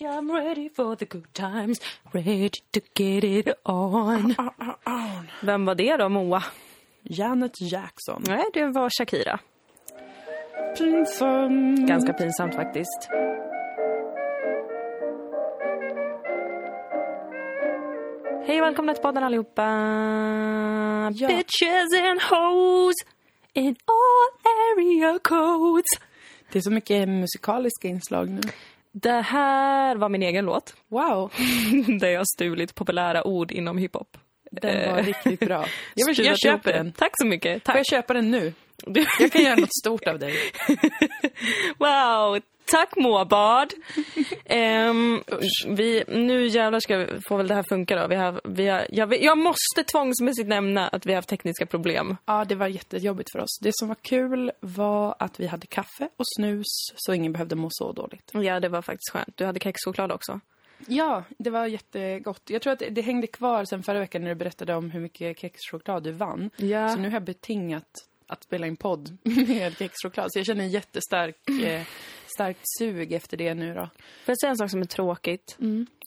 I'm ready for the good times, ready to get it on. Vem var det då, Moa? Janet Jackson. Nej, det var Shakira. Pinsamt. Ganska pinsamt faktiskt. Hej och välkomna till podden allihopa. Ja. Bitches and hoes in all area codes. Det är så mycket musikaliska inslag nu. Det här var min egen låt. Wow, där jag stulit populära ord inom hiphop. den var Eh, riktigt bra. Jag, vill, jag köper den. Tack så mycket. Får Tack. jag köpa den nu? Jag kan göra något stort av dig. Wow, tack Måbad. um, vi, nu jävlar ska vi, får väl det här funka då. Vi har, vi har, jag, jag måste tvångsmässigt nämna att vi har haft tekniska problem. Ja, det var jättejobbigt för oss. Det som var kul var att vi hade kaffe och snus så ingen behövde må så dåligt. Ja, det var faktiskt skönt. Du hade kexchoklad också. Ja, det var jättegott. Jag tror att det, det hängde kvar sen förra veckan när du berättade om hur mycket kexchoklad du vann. Ja. Så nu har jag betingat att spela in podd med kexchoklad. Så jag känner en jättestark eh, starkt sug efter det nu då. Får jag säga en sak som är tråkigt?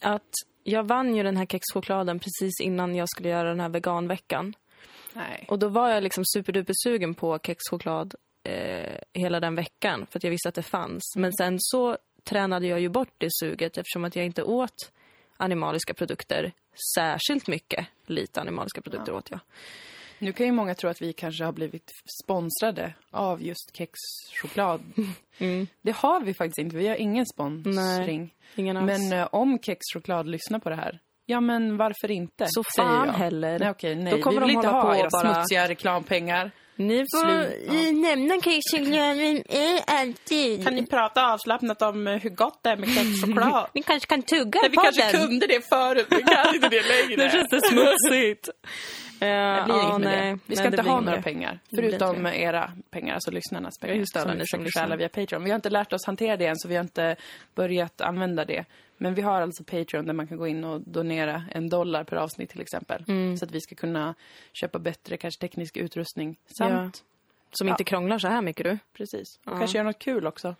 Att jag vann ju den här kexchokladen precis innan jag skulle göra den här veganveckan. Nej. Och då var jag liksom superduper sugen på kexchoklad eh, hela den veckan för att jag visste att det fanns. Men sen så tränade jag ju bort det suget eftersom att jag inte åt animaliska produkter särskilt mycket. Lite animaliska produkter åt jag. Nu kan ju många tro att vi kanske har blivit sponsrade av just kexchoklad. Det har vi faktiskt inte. Vi har ingen sponsring. Nej, ingen alls. Men eh, om kexchoklad lyssnar på det här, ja men varför inte? Så säger fan jag. heller. Nej okej, nej. Då kommer vi vill de inte hålla ha på era bara- smutsiga reklampengar. Ni får eh, nämna kexchokladen alltid. Kan ni prata avslappnat om eh, hur gott det är med kexchoklad? Ni kanske kan tugga Nej, i vi kanske kunde det förut, men kan inte det längre. Nu känns det smutsigt. Det Ja, blir ja, inget med nej. det. Vi ska Nej, inte det ha några det. pengar. Det Förutom era pengar, alltså lyssnarnas pengar. just alla som ni försöker stjäla via Patreon. Vi har inte lärt oss hantera det än, så vi har inte börjat använda det. Men vi har alltså Patreon där man kan gå in och donera en dollar per avsnitt till exempel. Mm. Så att vi ska kunna köpa bättre, kanske teknisk utrustning. Samt, Som inte krånglar så här mycket du. precis. Och kanske göra något kul också.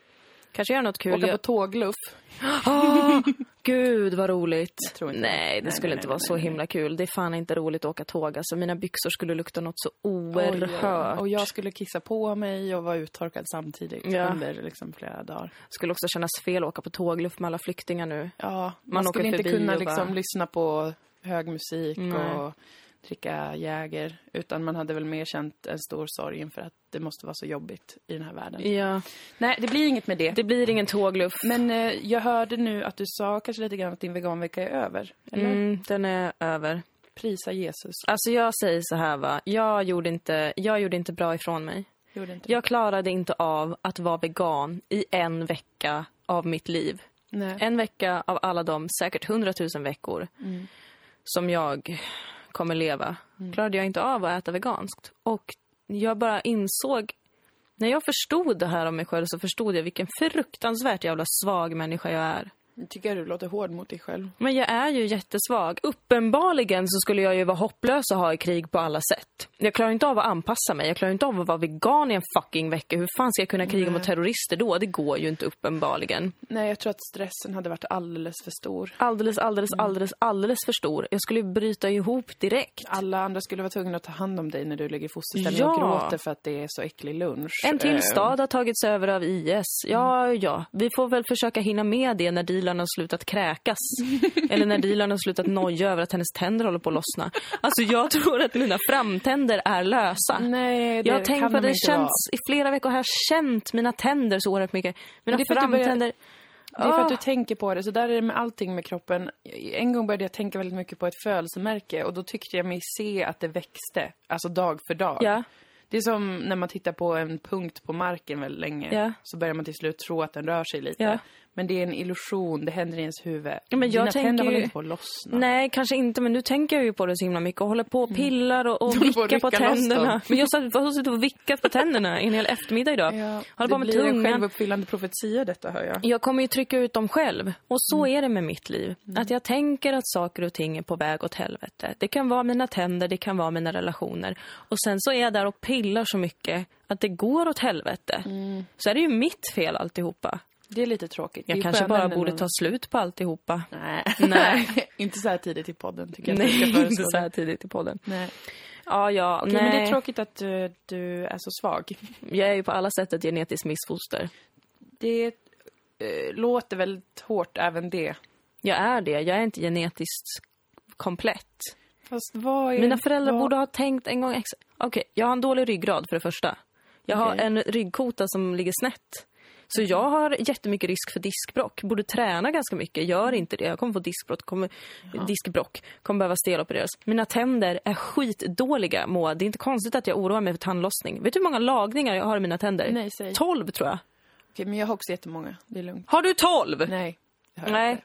Kanske gör något kul. Åka på tågluff. Gud vad roligt. nej, det Nej, skulle nej, inte nej, vara så himla kul. Det är fan inte roligt att åka tåg. Alltså, mina byxor skulle lukta något så oerhört. Och jag skulle kissa på mig och vara uttorkad samtidigt Ja. under liksom flera dagar. skulle också kännas fel att åka på tågluff med alla flyktingar nu. Ja, man, Man skulle inte kunna liksom bara- lyssna på hög musik och dricka Jäger. Utan man hade väl mer känt en stor sorg inför att det måste vara så jobbigt i den här världen. Ja, Nej, det blir inget med det. det blir ingen tågluff. Men eh, jag hörde nu att du sa kanske lite grann att din veganvecka är över. Eller? Mm, den är över. Prisa Jesus. Alltså jag säger så här va. Jag gjorde inte, jag gjorde inte bra ifrån mig. Gjorde inte Jag klarade inte av att vara vegan i en vecka av mitt liv. Nej. En vecka av alla de säkert hundratusen veckor som jag kommer leva klarade jag inte av att äta veganskt. Och jag bara insåg, när jag förstod det här om mig själv så förstod jag vilken fruktansvärt jävla svag människa jag är. Jag tycker du låter hård mot dig själv. Men jag är ju jättesvag. Uppenbarligen så skulle jag ju vara hopplös och ha i krig på alla sätt. Jag klarar inte av att anpassa mig. Jag klarar inte av att vara vegan i en fucking vecka. Hur fan ska jag kunna kriga mot terrorister då? Det går ju inte uppenbarligen. Nej, jag tror att stressen hade varit alldeles för stor. Alldeles, alldeles, alldeles, alldeles för stor. Jag skulle bryta ihop direkt. Alla andra skulle vara tvungna att ta hand om dig när du ligger i fosterställning Ja. och gråter för att det är så äcklig lunch. En till Eh, stad har tagits över av IS. Ja, ja. Vi får väl försöka hinna med det när dealern har slutat kräkas. Eller när dealern har slutat noja över att hennes tänder håller på att lossna. Alltså jag tror att mina framtänder är lösa. Nej, det Jag har tänkt på de det, känns, i flera veckor har jag känt mina tänder så oerhört mycket. Mina du framtänder... Det är för att du Ah. tänker på det. Så där är det med allting med kroppen. En gång började jag tänka väldigt mycket på ett födelsemärke och då tyckte jag mig se att det växte. Alltså dag för dag. Ja. Det är som när man tittar på en punkt på marken väldigt länge. Ja. Så börjar man till slut tro att den rör sig lite. Ja. Men det är en illusion, det händer i ens huvud. Ja, men jag Dina tänker tänder håller ju- inte på att lossna. Nej, kanske inte, men nu tänker jag ju på det så himla mycket och håller på och pillar och, och Mm. håller på vickar på, loss tänderna. Men jag har suttit och vickat på tänderna en hel eftermiddag idag. Ja, håller det på med blir en tungan. självuppfyllande profetia detta hör jag. Jag kommer ju trycka ut dem själv. Och så Mm. är det med mitt liv. Att jag tänker att saker och ting är på väg åt helvete. Det kan vara mina tänder, det kan vara mina relationer. Och sen så är jag där och pillar så mycket att det går åt helvete. Mm. Så är det ju mitt fel alltihopa. Det är lite tråkigt. Jag kanske bara borde ta slut på alltihopa. Nej. Nej. inte så här tidigt i podden tycker jag Nej, ska inte så här tidigt i podden. Nej. Ja, ja, Okej, nej. men det är tråkigt att du, du är så svag. Jag är ju på alla sätt ett genetiskt missfoster. Det eh, låter väldigt hårt även det. Jag är det. Jag är inte genetiskt komplett. Fast vad är... Mina föräldrar vad... borde ha tänkt en gång extra. Okej, jag har en dålig ryggrad för det första. Jag har Okej. en ryggkota som ligger snett. Så jag har jättemycket risk för diskbrock. Borde träna ganska mycket. Gör inte det. Jag kommer få diskbrock. Kommer, diskbrock. Kommer behöva stelopereras. Mina tänder är skitdåliga, Moa. Det är inte konstigt att jag oroar mig för tandlossning. Vet du hur många lagningar jag har i mina tänder? Nej, säg. 12 tror jag. Okej, men jag har också jättemånga. Det är lugnt. Har du 12? Nej. Nej.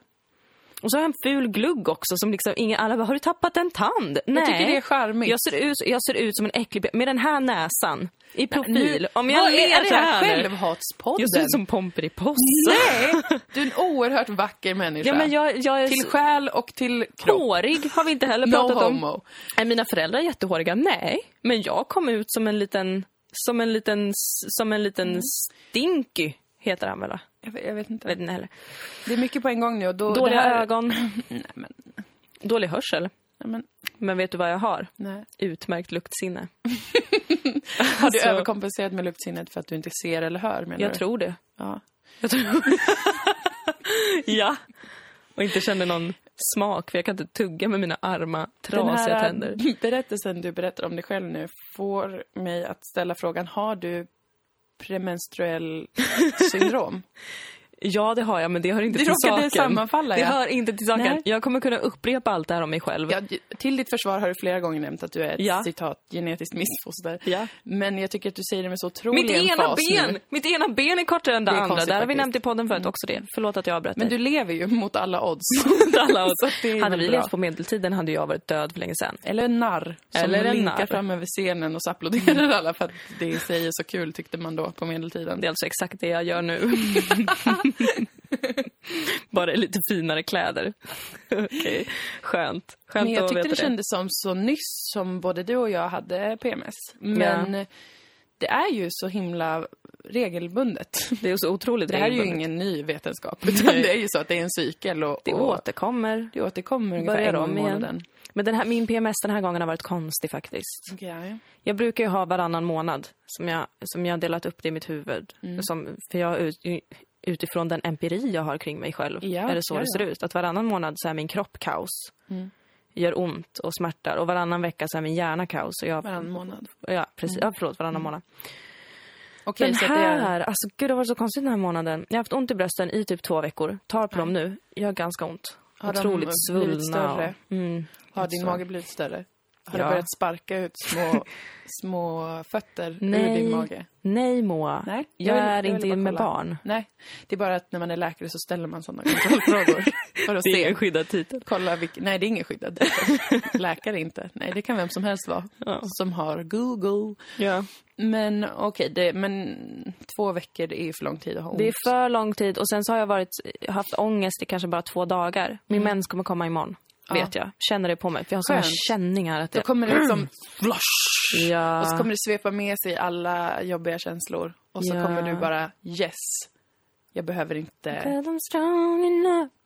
Och så har jag en ful glugg också som liksom ingen, alla bara, har du tappat en tand? Nej. Jag tycker det är charmigt. Jag ser ut, jag ser ut som en äcklig med den här näsan i profil. Nu- Om jag Vad ler är det här självhatspodden? Jag ser ut som Pomperipossa. Nej! Du är en oerhört vacker människa. Ja, men jag, jag är Till själ och till kropp. hårig har vi inte heller No pratat om. homo. Är mina föräldrar jättehåriga? Nej. Men jag kom ut som en liten, som en liten, som en liten Mm. stinky, heter han väl? Jag jag vet inte. Jag vet inte heller. Det är mycket på en gång nu och då... Dåliga här... ögon, Nej, men... dålig hörsel. Nej, men... Men vet du vad jag har? Nej. Utmärkt luktsinne. Har du Alltså- överkompenserat med luktsinnet för att du inte ser eller hör menar Jag du? tror det. Ja. Jag tror... ja. Och inte känner någon smak, för jag kan inte tugga med mina arma, Den trasiga här tänder. berättelsen du berättar om dig själv nu får mig att ställa frågan, har du premenstruell syndrom? Ja, det har jag, men det hör inte Det till saken. sammanfalla, Det ja. hör inte till saken. Nej. Jag kommer kunna upprepa allt det här om mig själv. Ja, till ditt försvar har du flera gånger nämnt att du är ett Ja. citat genetiskt missfoster. Ja. Men jag tycker att du säger det med så otrolig Mitt ena ben! nu. Mitt ena ben är kortare än det, Det andra. konstigt Det har vi faktiskt. nämnt i podden förut också det. Förlåt att jag avbröt Men dig. du lever ju mot alla odds. Alla odds. Det Hade vi levt på medeltiden hade jag varit död för länge sedan. Eller en narr som Eller en linkar narr. fram över scenen och så applåderar alla för att det är så kul tyckte man då på medeltiden. Det är alltså exakt det jag gör nu. Bara lite finare kläder. Okej, skönt. Skönt Men jag att tyckte det kändes som så nyss som både du och jag hade PMS. Men Ja. det är ju så himla regelbundet. Det är så otroligt Det här är ju ingen ny vetenskap, utan det är ju så att det är en cykel och Det återkommer. det återkommer ungefär Börjar en om igen. månaden. Men den här, min PMS den här gången har varit konstig faktiskt. Okay, ja. Jag brukar ju ha varannan månad som jag, som jag delat upp det i mitt huvud. Mm. Som, för jag utifrån den empiri jag har kring mig själv Ja, är det så ja, det ser ja. ut. Att varannan månad så är min kropp kaos. Mm. Gör ont och smärtar. Och varannan vecka så är min hjärna kaos. Och jag, Varannan månad. Ja, precis. Ja, förlåt, varannan månad. Okej, Den det är... här, alltså gud det har varit så konstigt den här månaden. Jag har haft ont i brösten i typ två veckor. Tar på dem nu. Gör ganska ont. Har de Otroligt blivit svullna. Och, mm, Har din så. mage blivit större? Har Ja. du börjat sparka ut små, små fötter ur Nej. din mage? Nej Moa. Nej, jag, jag vill- är jag inte med kolla. barn. Nej, det är bara att när man är läkare så ställer man sådana kontrollfrågor. för att Det är se. ingen skyddad titel. Kolla vilken... Nej, det är ingen skyddad titel. Läkare inte. Nej, det kan vem som helst vara. Ja. Som har Google. Ja. Men okej, det, men två veckor det är ju för lång tid att ha ont. Det är för lång tid och sen så har jag varit, haft ångest i kanske bara två dagar. Min mens kommer komma imorgon. Vet jag. Känner det på mig. För jag har Skönt. känningar att Då det... kommer det liksom... Ja. Och så kommer det svepa med sig alla jobbiga känslor. Och så Ja. kommer du bara, yes. Jag behöver inte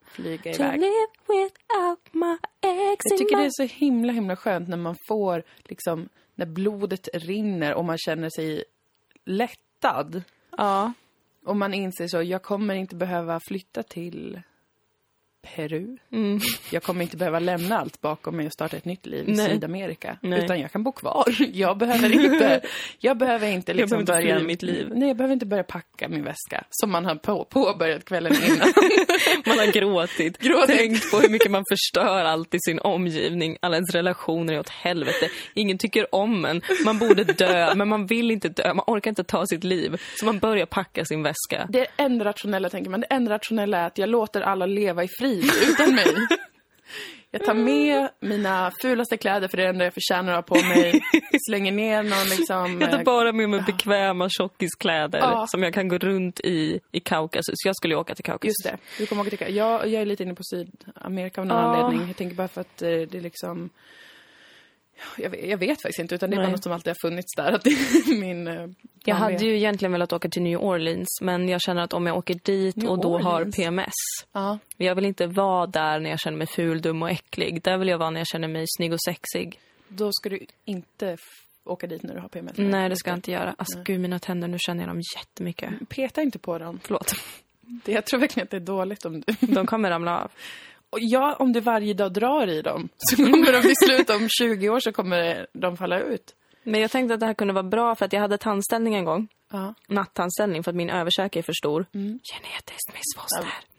flyga iväg. Jag tycker det är så himla, himla skönt när man får, liksom, när blodet rinner och man känner sig lättad. Ja. Och man inser så, jag kommer inte behöva flytta till Peru. Mm. Jag kommer inte behöva lämna allt bakom mig och starta ett nytt liv i Nej. Sydamerika. Nej. Utan jag kan bo kvar. Jag behöver inte, jag behöver inte liksom behöver inte börja... mitt liv. Nej, jag behöver inte börja packa min väska. Som man har på, påbörjat kvällen innan. Man har gråtit. Gråtit. Tänkt på hur mycket man förstör allt i sin omgivning. Alla ens relationer är åt helvete. Ingen tycker om en. Man borde dö, men man vill inte dö. Man orkar inte ta sitt liv. Så man börjar packa sin väska. Det enda rationella, tänker man, det enda rationella är att jag låter alla leva i frid utan mig. Jag tar med mina fulaste kläder, för det är det enda jag förtjänar att ha på mig. Slänger ner någon liksom... Jag tar eh, bara med mig bekväma tjockiskläder Ja. som jag kan gå runt i i Kaukasus. Jag skulle ju åka till Kaukasus. Just det. Du kommer åka till... Jag, jag är lite inne på Sydamerika av någon Ja. anledning. Jag tänker bara för att eh, det är liksom... Jag vet, jag vet faktiskt inte, utan det är Nej. bara något som alltid har funnits där. Att min eh, Jag hade ju egentligen velat åka till New Orleans, men jag känner att om jag åker dit New och då har Orleans? PMS. Ja. Jag vill inte vara där när jag känner mig ful, dum och äcklig. Där vill jag vara när jag känner mig snygg och sexig. Då ska du inte åka dit när du har PMS. Nej, det ska jag inte göra. Alltså gud, mina tänder, nu känner jag dem jättemycket. Peta inte på dem. Förlåt. Det, jag tror verkligen att det är dåligt om du... De kommer ramla av. Ja, om du varje dag drar i dem så kommer de till slut om 20 år så kommer de falla ut. Men jag tänkte att det här kunde vara bra för att jag hade tandställning en gång. Ja. Nattandställning för att min överkäke är för stor. Mm. Genetiskt missfoster.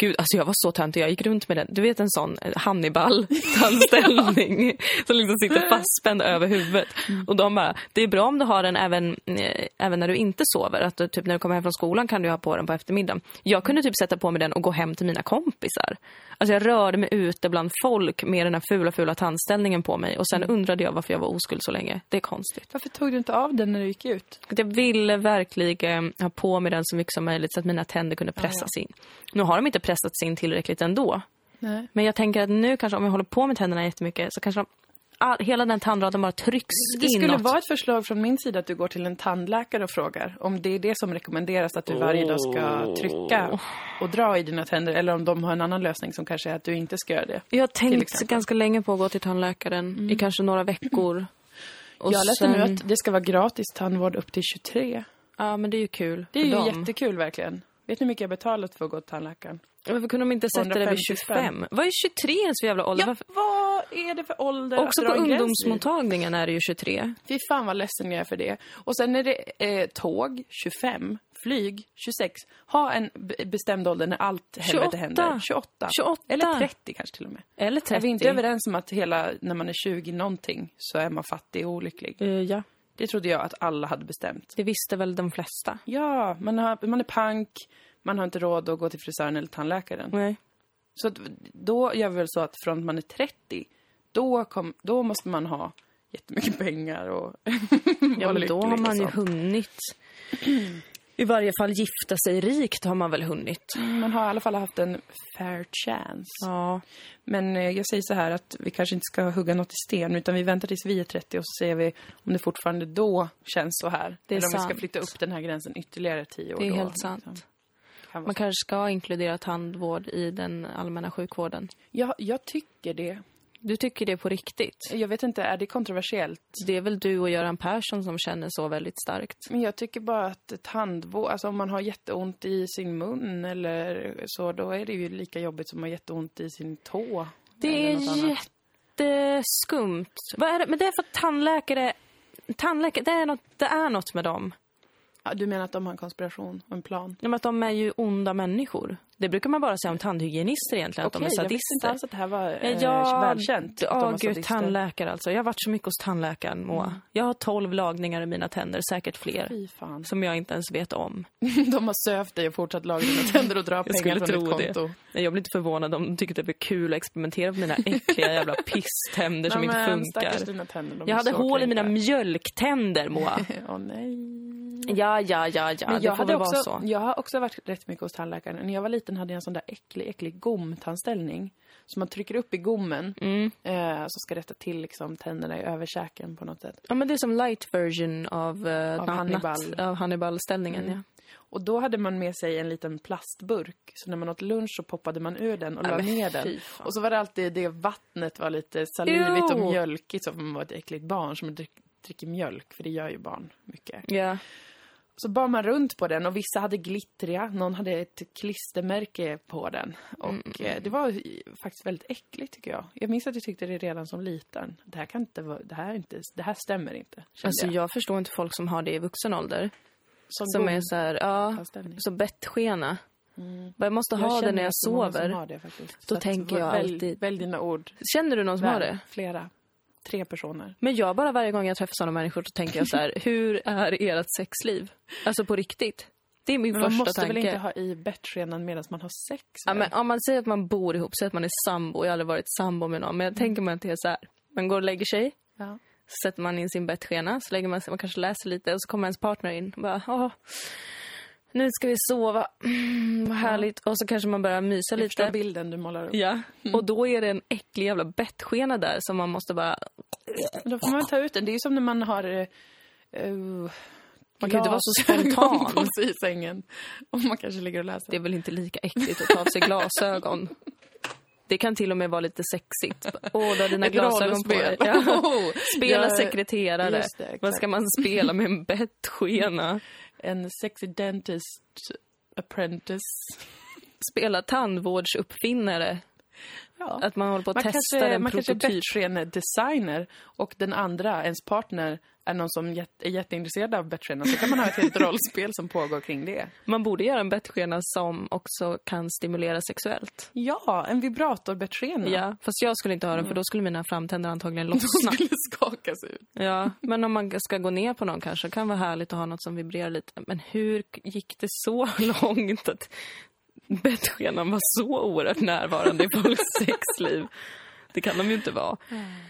Gud, alltså jag var så töntig. Jag gick runt med den. Du vet en sån eh, Hannibal-tandställning som liksom sitter fastspänd över huvudet. Mm. Och de bara, det är bra om du har den även, eh, även när du inte sover. Att du, typ när du kommer hem från skolan kan du ha på den på eftermiddagen. Jag kunde typ sätta på mig den och gå hem till mina kompisar. Alltså jag rörde mig ute bland folk med den här fula, fula tandställningen på mig. Och sen Mm. undrade jag varför jag var oskuld så länge. Det är konstigt. Varför tog du inte av den när du gick ut? Jag ville verkligen ha på mig den så mycket som möjligt så att mina tänder kunde pressas in. Nu har de inte pressats in tillräckligt ändå. Nej. Men jag tänker att nu kanske om jag håller på med tänderna jättemycket så kanske de, all, hela den tandraden bara trycks Det skulle inåt. vara ett förslag från min sida att du går till en tandläkare och frågar om det är det som rekommenderas att du varje dag ska trycka och dra i dina tänder eller om de har en annan lösning som kanske är att du inte ska göra det. Jag har tänkt ganska länge på att gå till tandläkaren i kanske några veckor. Och jag läste sen- nu att det ska vara gratis tandvård upp till 23. Ja, men det är ju kul Det är ju dem. jättekul verkligen. Vet ni hur mycket jag betalat för att gå till tandläkaren? Varför kunde de inte sätta det vid 250 25? Vad är 23 ens för jävla ålder? Ja, vad är det för ålder Också på ungdomsmottagningen är det ju 23. Fy fan vad ledsen jag är för det. Och sen är det eh, tåg, 25, flyg, 26. Ha en bestämd ålder när allt helvete 28. händer. 28. 28. Eller 30 kanske till och med. Eller 30. Är vi inte överens om att hela, när man är 20 någonting så är man fattig och olycklig? Eh, ja, Det trodde jag att alla hade bestämt. det visste väl de flesta. Ja, man, har, man är pank, man har inte råd att gå till frisören eller tandläkaren. Nej. Så att, då gör vi väl så att från att man är 30, då, kom, då måste man ha jättemycket pengar och Ja, men då har man ju sånt. hunnit. I varje fall gifta sig rikt har man väl hunnit. Man har i alla fall haft en fair chance. Ja. Men eh, jag säger så här att vi kanske inte ska hugga något i sten utan vi väntar tills vi är 30 och så ser vi om det fortfarande då känns så här. Det är Eller om vi sant. ska flytta upp den här gränsen ytterligare 10 år Det är då, helt sant. liksom. Kan vara Man så. kanske ska inkludera tandvård i den allmänna sjukvården. jag, jag tycker det. Du tycker det på riktigt? Jag vet inte, är det kontroversiellt? Det är väl du och Göran Persson som känner så väldigt starkt. Men jag tycker bara att tandvård, alltså om man har jätteont i sin mun eller så, då är det ju lika jobbigt som att ha jätteont i sin tå. Det är jätteskumt. Vad är det? Men det är för att tandläkare... Tandläkare, det är något, det är något med dem. Ja, du menar att de har en konspiration och en plan? Ja, men att de är ju onda människor. Det brukar man bara säga om tandhygienister egentligen, att de är jag visste inte sadister. alls att det här var eh, Ja, välkänt. Ja, gud, sadister. Mm. tandläkare alltså. Jag har varit så mycket hos tandläkaren, Moa. Jag har tolv lagningar i mina tänder, säkert fler. Som jag inte ens vet om. De har sövt dig och fortsatt laga dina tänder och dra pengar från ditt det. konto. Nej, Jag blir inte förvånad om de tycker det blir kul att experimentera på mina äckliga jävla pisständer som inte funkar. dina tänder. de Jag hade hål i mina mjölktänder, Moa. Åh nej. Ja, ja, ja, ja. Men det jag, hade också, jag har också varit rätt mycket hos tandläkaren. När jag var liten hade jag en sån där äcklig, äcklig gomtandställning. Som man trycker upp i gommen. Mm. Eh, så ska rätta till liksom, tänderna i överkäken på något sätt. Ja, men det är som light version av, uh, Av Hannibal. av Hannibal-ställningen, Mm. ja. Och då hade man med sig en liten plastburk. Så när man åt lunch så poppade man ur den och la ner den. Och så var det alltid det vattnet var lite salivigt och mjölkigt. Så man var ett äckligt barn som drick, dricker mjölk. För det gör ju barn mycket. Ja. Så bar man runt på den och vissa hade glittriga, någon hade ett klistermärke på den. Och Mm. eh, det var faktiskt väldigt äckligt tycker jag. Jag minns att jag tyckte det redan som liten. Det här kan inte vara, det här, är inte, det här stämmer inte. Alltså jag. jag förstår inte folk som har det i vuxen ålder. Som, Som är så här, ja, så bettskena. Jag måste ha det känner när jag sover. har det. Då Så tänker jag välj, alltid- Välj dina ord. Känner du någon som har Väl, det? Flera. Tre personer. Men jag bara varje gång jag träffar sådana människor så tänker jag så här, hur är ert sexliv? Alltså på riktigt. Det är min Men man första måste tanke. väl inte ha i bettskenan medan man har sex? Ja, men om man säger att man bor ihop, säger att man är sambo, jag har aldrig varit sambo med någon, men jag tänker mig att det är så här. Man går och lägger sig, ja. så sätter man in sin bettskena, så lägger man sig, man kanske läser lite och så kommer ens partner in och bara, åh, nu ska vi sova, mm, vad härligt. Och så kanske man börjar mysa Jag lite. bilden du målar upp. Ja, och då är det en äcklig jävla bettskena där som man måste bara Då får man ta ut den. Det är ju som när man har... Uh, man kan inte vara så spontan. på sig i sängen. Om man kanske ligger och läser. Det är väl inte lika äckligt att ta av sig glasögon. Det kan till och med vara lite sexigt. Åh, du har dina Ett glasögon på dig. Ja. Oh, Spela sekreterare. Det. Vad ska man spela med en bettskena? En sexy dentist apprentice. Spela tandvårdsuppfinnare. Ja. Att man håller på att man testa kanske, en man kanske är prototyp. bettskene-designer och den andra, ens partner, är någon som är jätteintresserad av bettskena. Så kan man ha ett helt rollspel som pågår kring det. Man borde göra en bettskena som också kan stimulera sexuellt. Ja, en vibrator-bettskena. Ja, fast jag skulle inte ha den för då skulle mina framtänder antagligen lossna. Som skulle skakas ut. Ja, men om man ska gå ner på någon kanske kan vara härligt att ha något som vibrerar lite. Men hur gick det så långt att bettskenan var så oerhört närvarande i folks sexliv? Det kan de ju inte vara.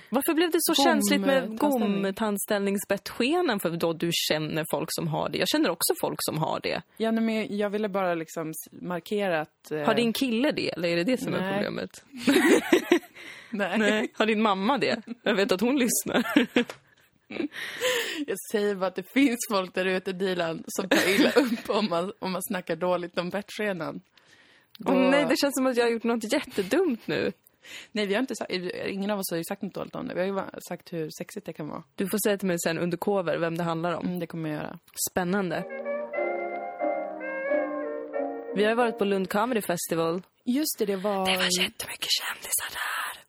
Varför blev det så Gom- känsligt med tandställning. gomtandställningsbettskenan? För då du känner folk som har det. Jag känner också folk som har det. Ja, men jag ville bara liksom markera att... eh, Har din kille det, eller är det det som är Nej. problemet? Nej. Nej. Har din mamma det? Jag vet att hon lyssnar. Jag säger bara att det finns folk där ute, Dilan, som tar illa upp om man, om man snackar dåligt om bettskenan. Då- nej, det känns som att jag har gjort något jättedumt nu. Nej, vi har inte sagt, ingen av oss har ju sagt något dåligt om det. Vi har ju sagt hur sexigt det kan vara. Du får säga till mig sen under cover vem det handlar om. Mm, det kommer jag göra. Spännande. Vi har ju varit på Lund Comedy Festival. Just det, det var... jättemycket kändisar där.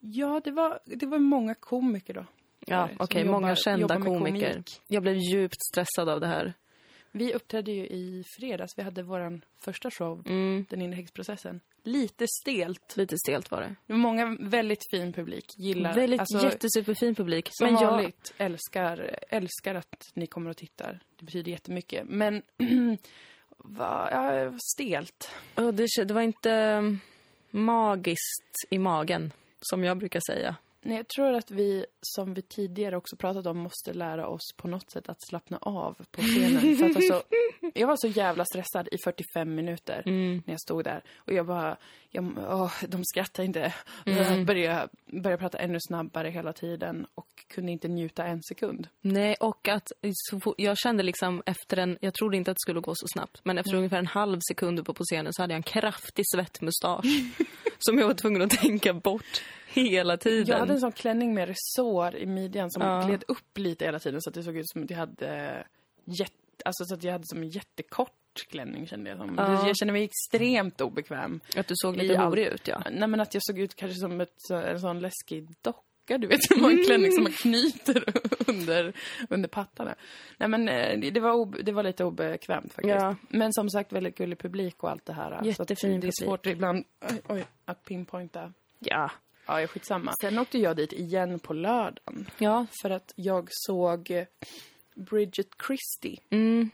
Ja, det var, det var många komiker då. Ja, okej, jobbar- många kända jobbar komiker. komik. Jag blev djupt stressad av det här. Vi uppträdde ju i fredags. Vi hade vår första show, Mm, Den inre häxprocessen. Lite stelt. lite stelt var det. Det var många väldigt fin publik. Gillar, Väldigt alltså, jättesuperfin publik. som Men jag, vanligt, älskar, älskar att ni kommer och tittar. Det betyder jättemycket. Men, va, ja, stelt. Det, var inte um, magiskt i magen, som jag brukar säga. Nej, jag tror att vi, som vi tidigare också pratat om, måste lära oss på något sätt att slappna av på scenen. För att alltså, jag var så jävla stressad i 45 minuter Mm. när jag stod där. Och jag bara, jag, åh, de skrattar inte. Mm. Jag började, började prata ännu snabbare hela tiden och kunde inte njuta en sekund. Nej, och att jag kände liksom efter en, jag trodde inte att det skulle gå så snabbt, men efter ungefär en halv sekund uppe på scenen så hade jag en kraftig svettmustasch som jag var tvungen att tänka bort hela tiden. Jag hade en sån klänning med resår i midjan som Ja. gled upp lite hela tiden så att det såg ut som att jag hade jätte, alltså så att jag hade som en jättekort klänning kände jag som. Ja. Jag kände mig extremt obekväm. Att du såg lite horig ut, ja. Nej men att jag såg ut kanske som ett, så- en sån läskig docka, du vet, som har en klänning som man knyter under, under pattarna. Nej men eh, det- det var, ob, det var lite obekvämt faktiskt. Ja. Men som sagt väldigt gullig publik och allt det här. Så Jättefin Det är publik. svårt ibland oj, oj, att pinpointa. Ja. Ja, är skitsamma. Sen åkte jag dit igen på lördagen. Ja. För att jag såg eh, Bridget Christie. Mm.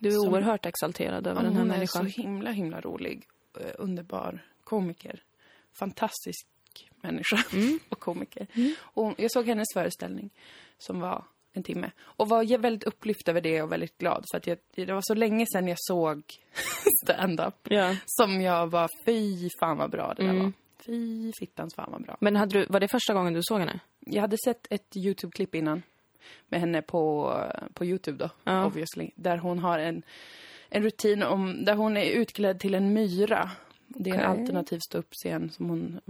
Du är Som- oerhört exalterad över den här Hon är människan. så himla, himla rolig. eh, Underbar komiker. Fantastisk människa Mm. och komiker. Och jag såg hennes föreställning som var en timme. Och var jag väldigt upplyft över det och väldigt glad. För att jag, det var så länge sedan jag såg stand-up. Ja. Som jag var, fy fan vad bra det där Mm. var. Fy fittans fan vad bra. Men hade du, var det första gången du såg henne? Jag hade sett ett YouTube-klipp innan med henne på, på YouTube då, Ja. obviously. Där hon har en, en rutin om, där hon är utklädd till en myra. Det är en Okej. alternativ ståuppscen som hon,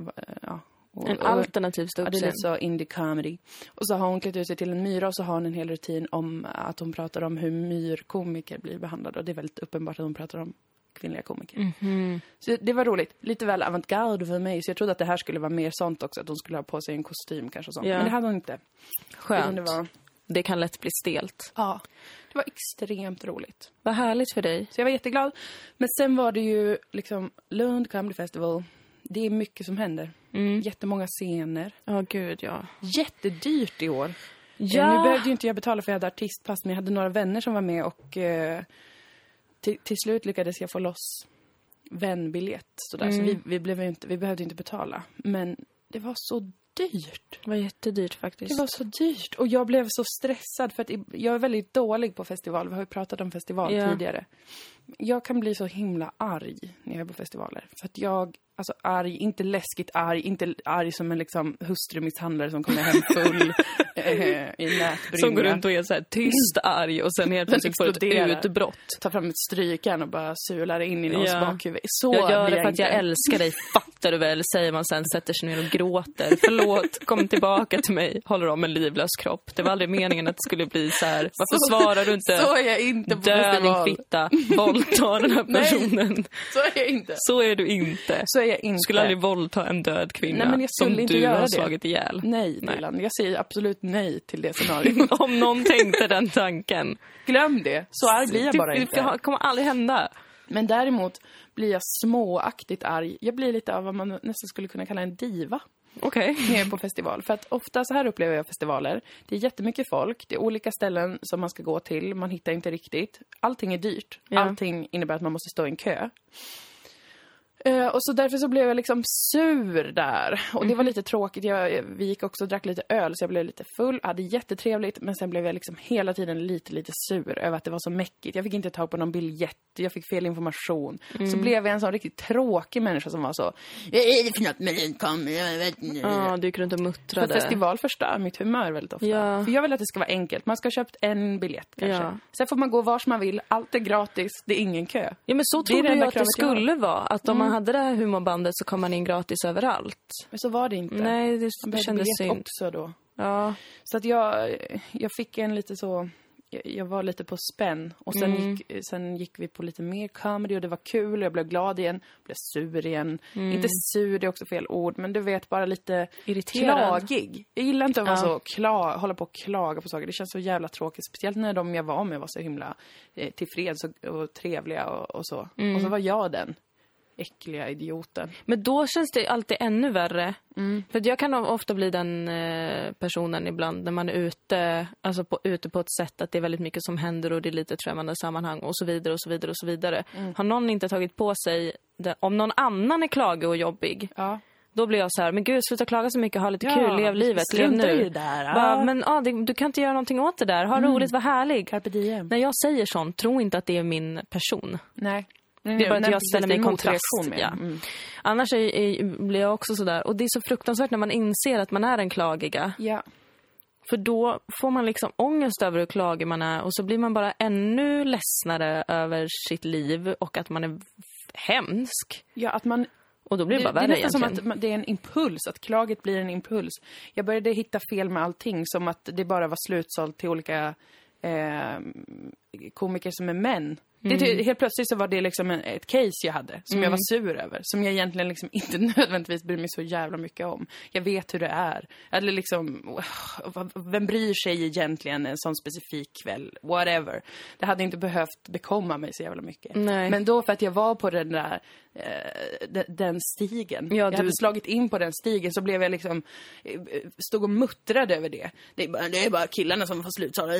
ja. och- En alternativ Ja, det är ståuppscen. lite så indie comedy. Och så har hon klätt ut sig till en myra och så har hon en hel rutin om att hon pratar om hur myrkomiker blir behandlade. Och det är väldigt uppenbart att hon pratar om kvinnliga komiker. Mhm. Så det var roligt. Lite väl avantgarde för mig. Så jag trodde att det här skulle vara mer sånt också. Att hon skulle ha på sig en kostym kanske och sånt. Ja. Men det hade hon inte. Skönt. Det var, Det kan lätt bli stelt. ja, det var extremt roligt. Vad härligt för dig. Så jag var jätteglad. Men sen var det ju liksom Lund Comedy Festival. Det är mycket som händer. Mm. Jättemånga scener. Ja, gud ja. Jättedyrt i år. Ja. Eh, Nu behövde ju inte jag betala för jag hade artistpass, men jag hade några vänner som var med och eh, till, till slut lyckades jag få loss vänbiljett. Så Mm. vi, vi, blev inte, vi behövde inte betala. Men det var så dyrt. Det var jättedyrt faktiskt. Det var så dyrt. Och jag blev så stressad för att jag är väldigt dålig på festival. Vi har ju pratat om festival Ja. tidigare. Jag kan bli så himla arg när jag är på festivaler. För att jag, alltså arg, inte läskigt arg, inte arg som en liksom hustrumisshandlare som kommer hem full eh, i nätbrynja. Som går runt och är så här tyst arg och sen helt plötsligt får ett utbrott. tar fram ett strykjärn och bara sular in i någons Ja. bakhuvud. Så Jag gör det för att jag älskar dig, fattar du väl? Säger man sen, sätter sig ner och gråter. Förlåt, kom tillbaka till mig. Håller om en livlös kropp. Det var aldrig meningen att det skulle bli så här. Varför Så- svarar du inte? Så är jag inte på Dö din fitta, våldta den här Nej. personen. Så är jag inte. Så är du inte. Så är jag inte. Du skulle aldrig våldta en död kvinna Nej, men jag skulle som inte du göra har det. slagit ihjäl. Nej, Nej. Jag säger absolut nej till det scenariot. Om någon tänkte den tanken. Glöm det. Så arg blir jag bara det, inte. det kommer aldrig hända. Men däremot blir jag småaktigt arg. Jag blir lite av vad man nästan skulle kunna kalla en diva Jag är på festival. För att ofta så här upplever jag festivaler. Det är jättemycket folk, det är olika ställen som man ska gå till, man hittar inte riktigt. Allting är dyrt. Ja. Allting innebär att man måste stå i en kö. Eh, och så därför så blev jag liksom sur där. Och det var lite tråkigt. Jag, jag- vi gick också och drack lite öl så jag blev lite full. Hade jättetrevligt men sen blev jag liksom hela tiden lite, lite sur över att det var så mäckigt. Jag fick inte tag på någon biljett. Jag fick fel information. Så blev jag en sån riktigt tråkig människa som var så. Vad är det för något med kameran? Jag vet inte." Ja, du gick runt och För muttrade. festival förstör mitt humör väldigt ofta. Ja. För jag vill att det ska vara enkelt. Man ska ha köpt en biljett kanske. Ja. Sen får man gå vars man vill. Allt är gratis. Det är ingen kö. Ja, men så trodde jag att det jag skulle vara. Att om man hade det här humorbandet så kom man in gratis överallt. Men så var det inte. Nej, det Man behövde kändes synd. också då. Ja. Så att jag, jag fick en lite så... jag- Jag var lite på spänn. Och sen, Mm. gick, sen gick vi på lite mer comedy och det var kul. Jag blev glad igen. Blev sur igen. Mm. Inte sur, det är också fel ord. Men du vet, bara lite Irriterad. klagig. Jag gillar inte att vara Ja. så kla, hålla på och klaga på saker. Det känns så jävla tråkigt. Speciellt när de jag var med var så himla eh, tillfreds och, och trevliga och, och så. Mm. Och så var jag den äckliga idioten. Men då känns det alltid ännu värre. Mm. För jag kan ofta bli den eh, personen ibland när man är ute, alltså på, ute på ett sätt att det är väldigt mycket som händer och det är lite främmande sammanhang och så vidare och så vidare och så vidare. Mm. Har någon inte tagit på sig, det, om någon annan är klagig och jobbig, Ja. då blir jag så här, men gud sluta klaga så mycket, ha lite Ja, kul, lev livet, lev nu. där, ja. Bara, men ja, det, du kan inte göra någonting åt det där, ha roligt, var härlig. Carpe diem. När jag säger sånt, tro inte att det är min person. Nej. Det är bara att jag ställer mig i kontrast. Ja. Mm. Annars är, är, blir jag också sådär. Och det är så fruktansvärt när man inser att man är den klagiga. ja. För då får man liksom ångest över hur klagig man är och så blir man bara ännu ledsnare över sitt liv och att man är hemsk. Ja, att man... Och då blir det, Det, bara det är värre nästan som egentligen. att man- det är en impuls, att klaget blir en impuls. Jag började hitta fel med allting, som att det bara var slutsålt till olika eh, komiker som är män. Det, Mm. helt plötsligt så var det liksom ett case jag hade, som jag var sur över. Som jag egentligen liksom inte nödvändigtvis bryr mig så jävla mycket om. Jag vet hur det är. Eller liksom, vem bryr sig egentligen en sån specifik kväll? Whatever. Det hade inte behövt bekomma mig så jävla mycket. Nej. Men då för att jag var på den där, eh, den, stigen. Ja, jag du- hade slagit in på den stigen så blev jag liksom, eh, stod och muttrade över det. Det är bara, det är bara killarna som får slutsala.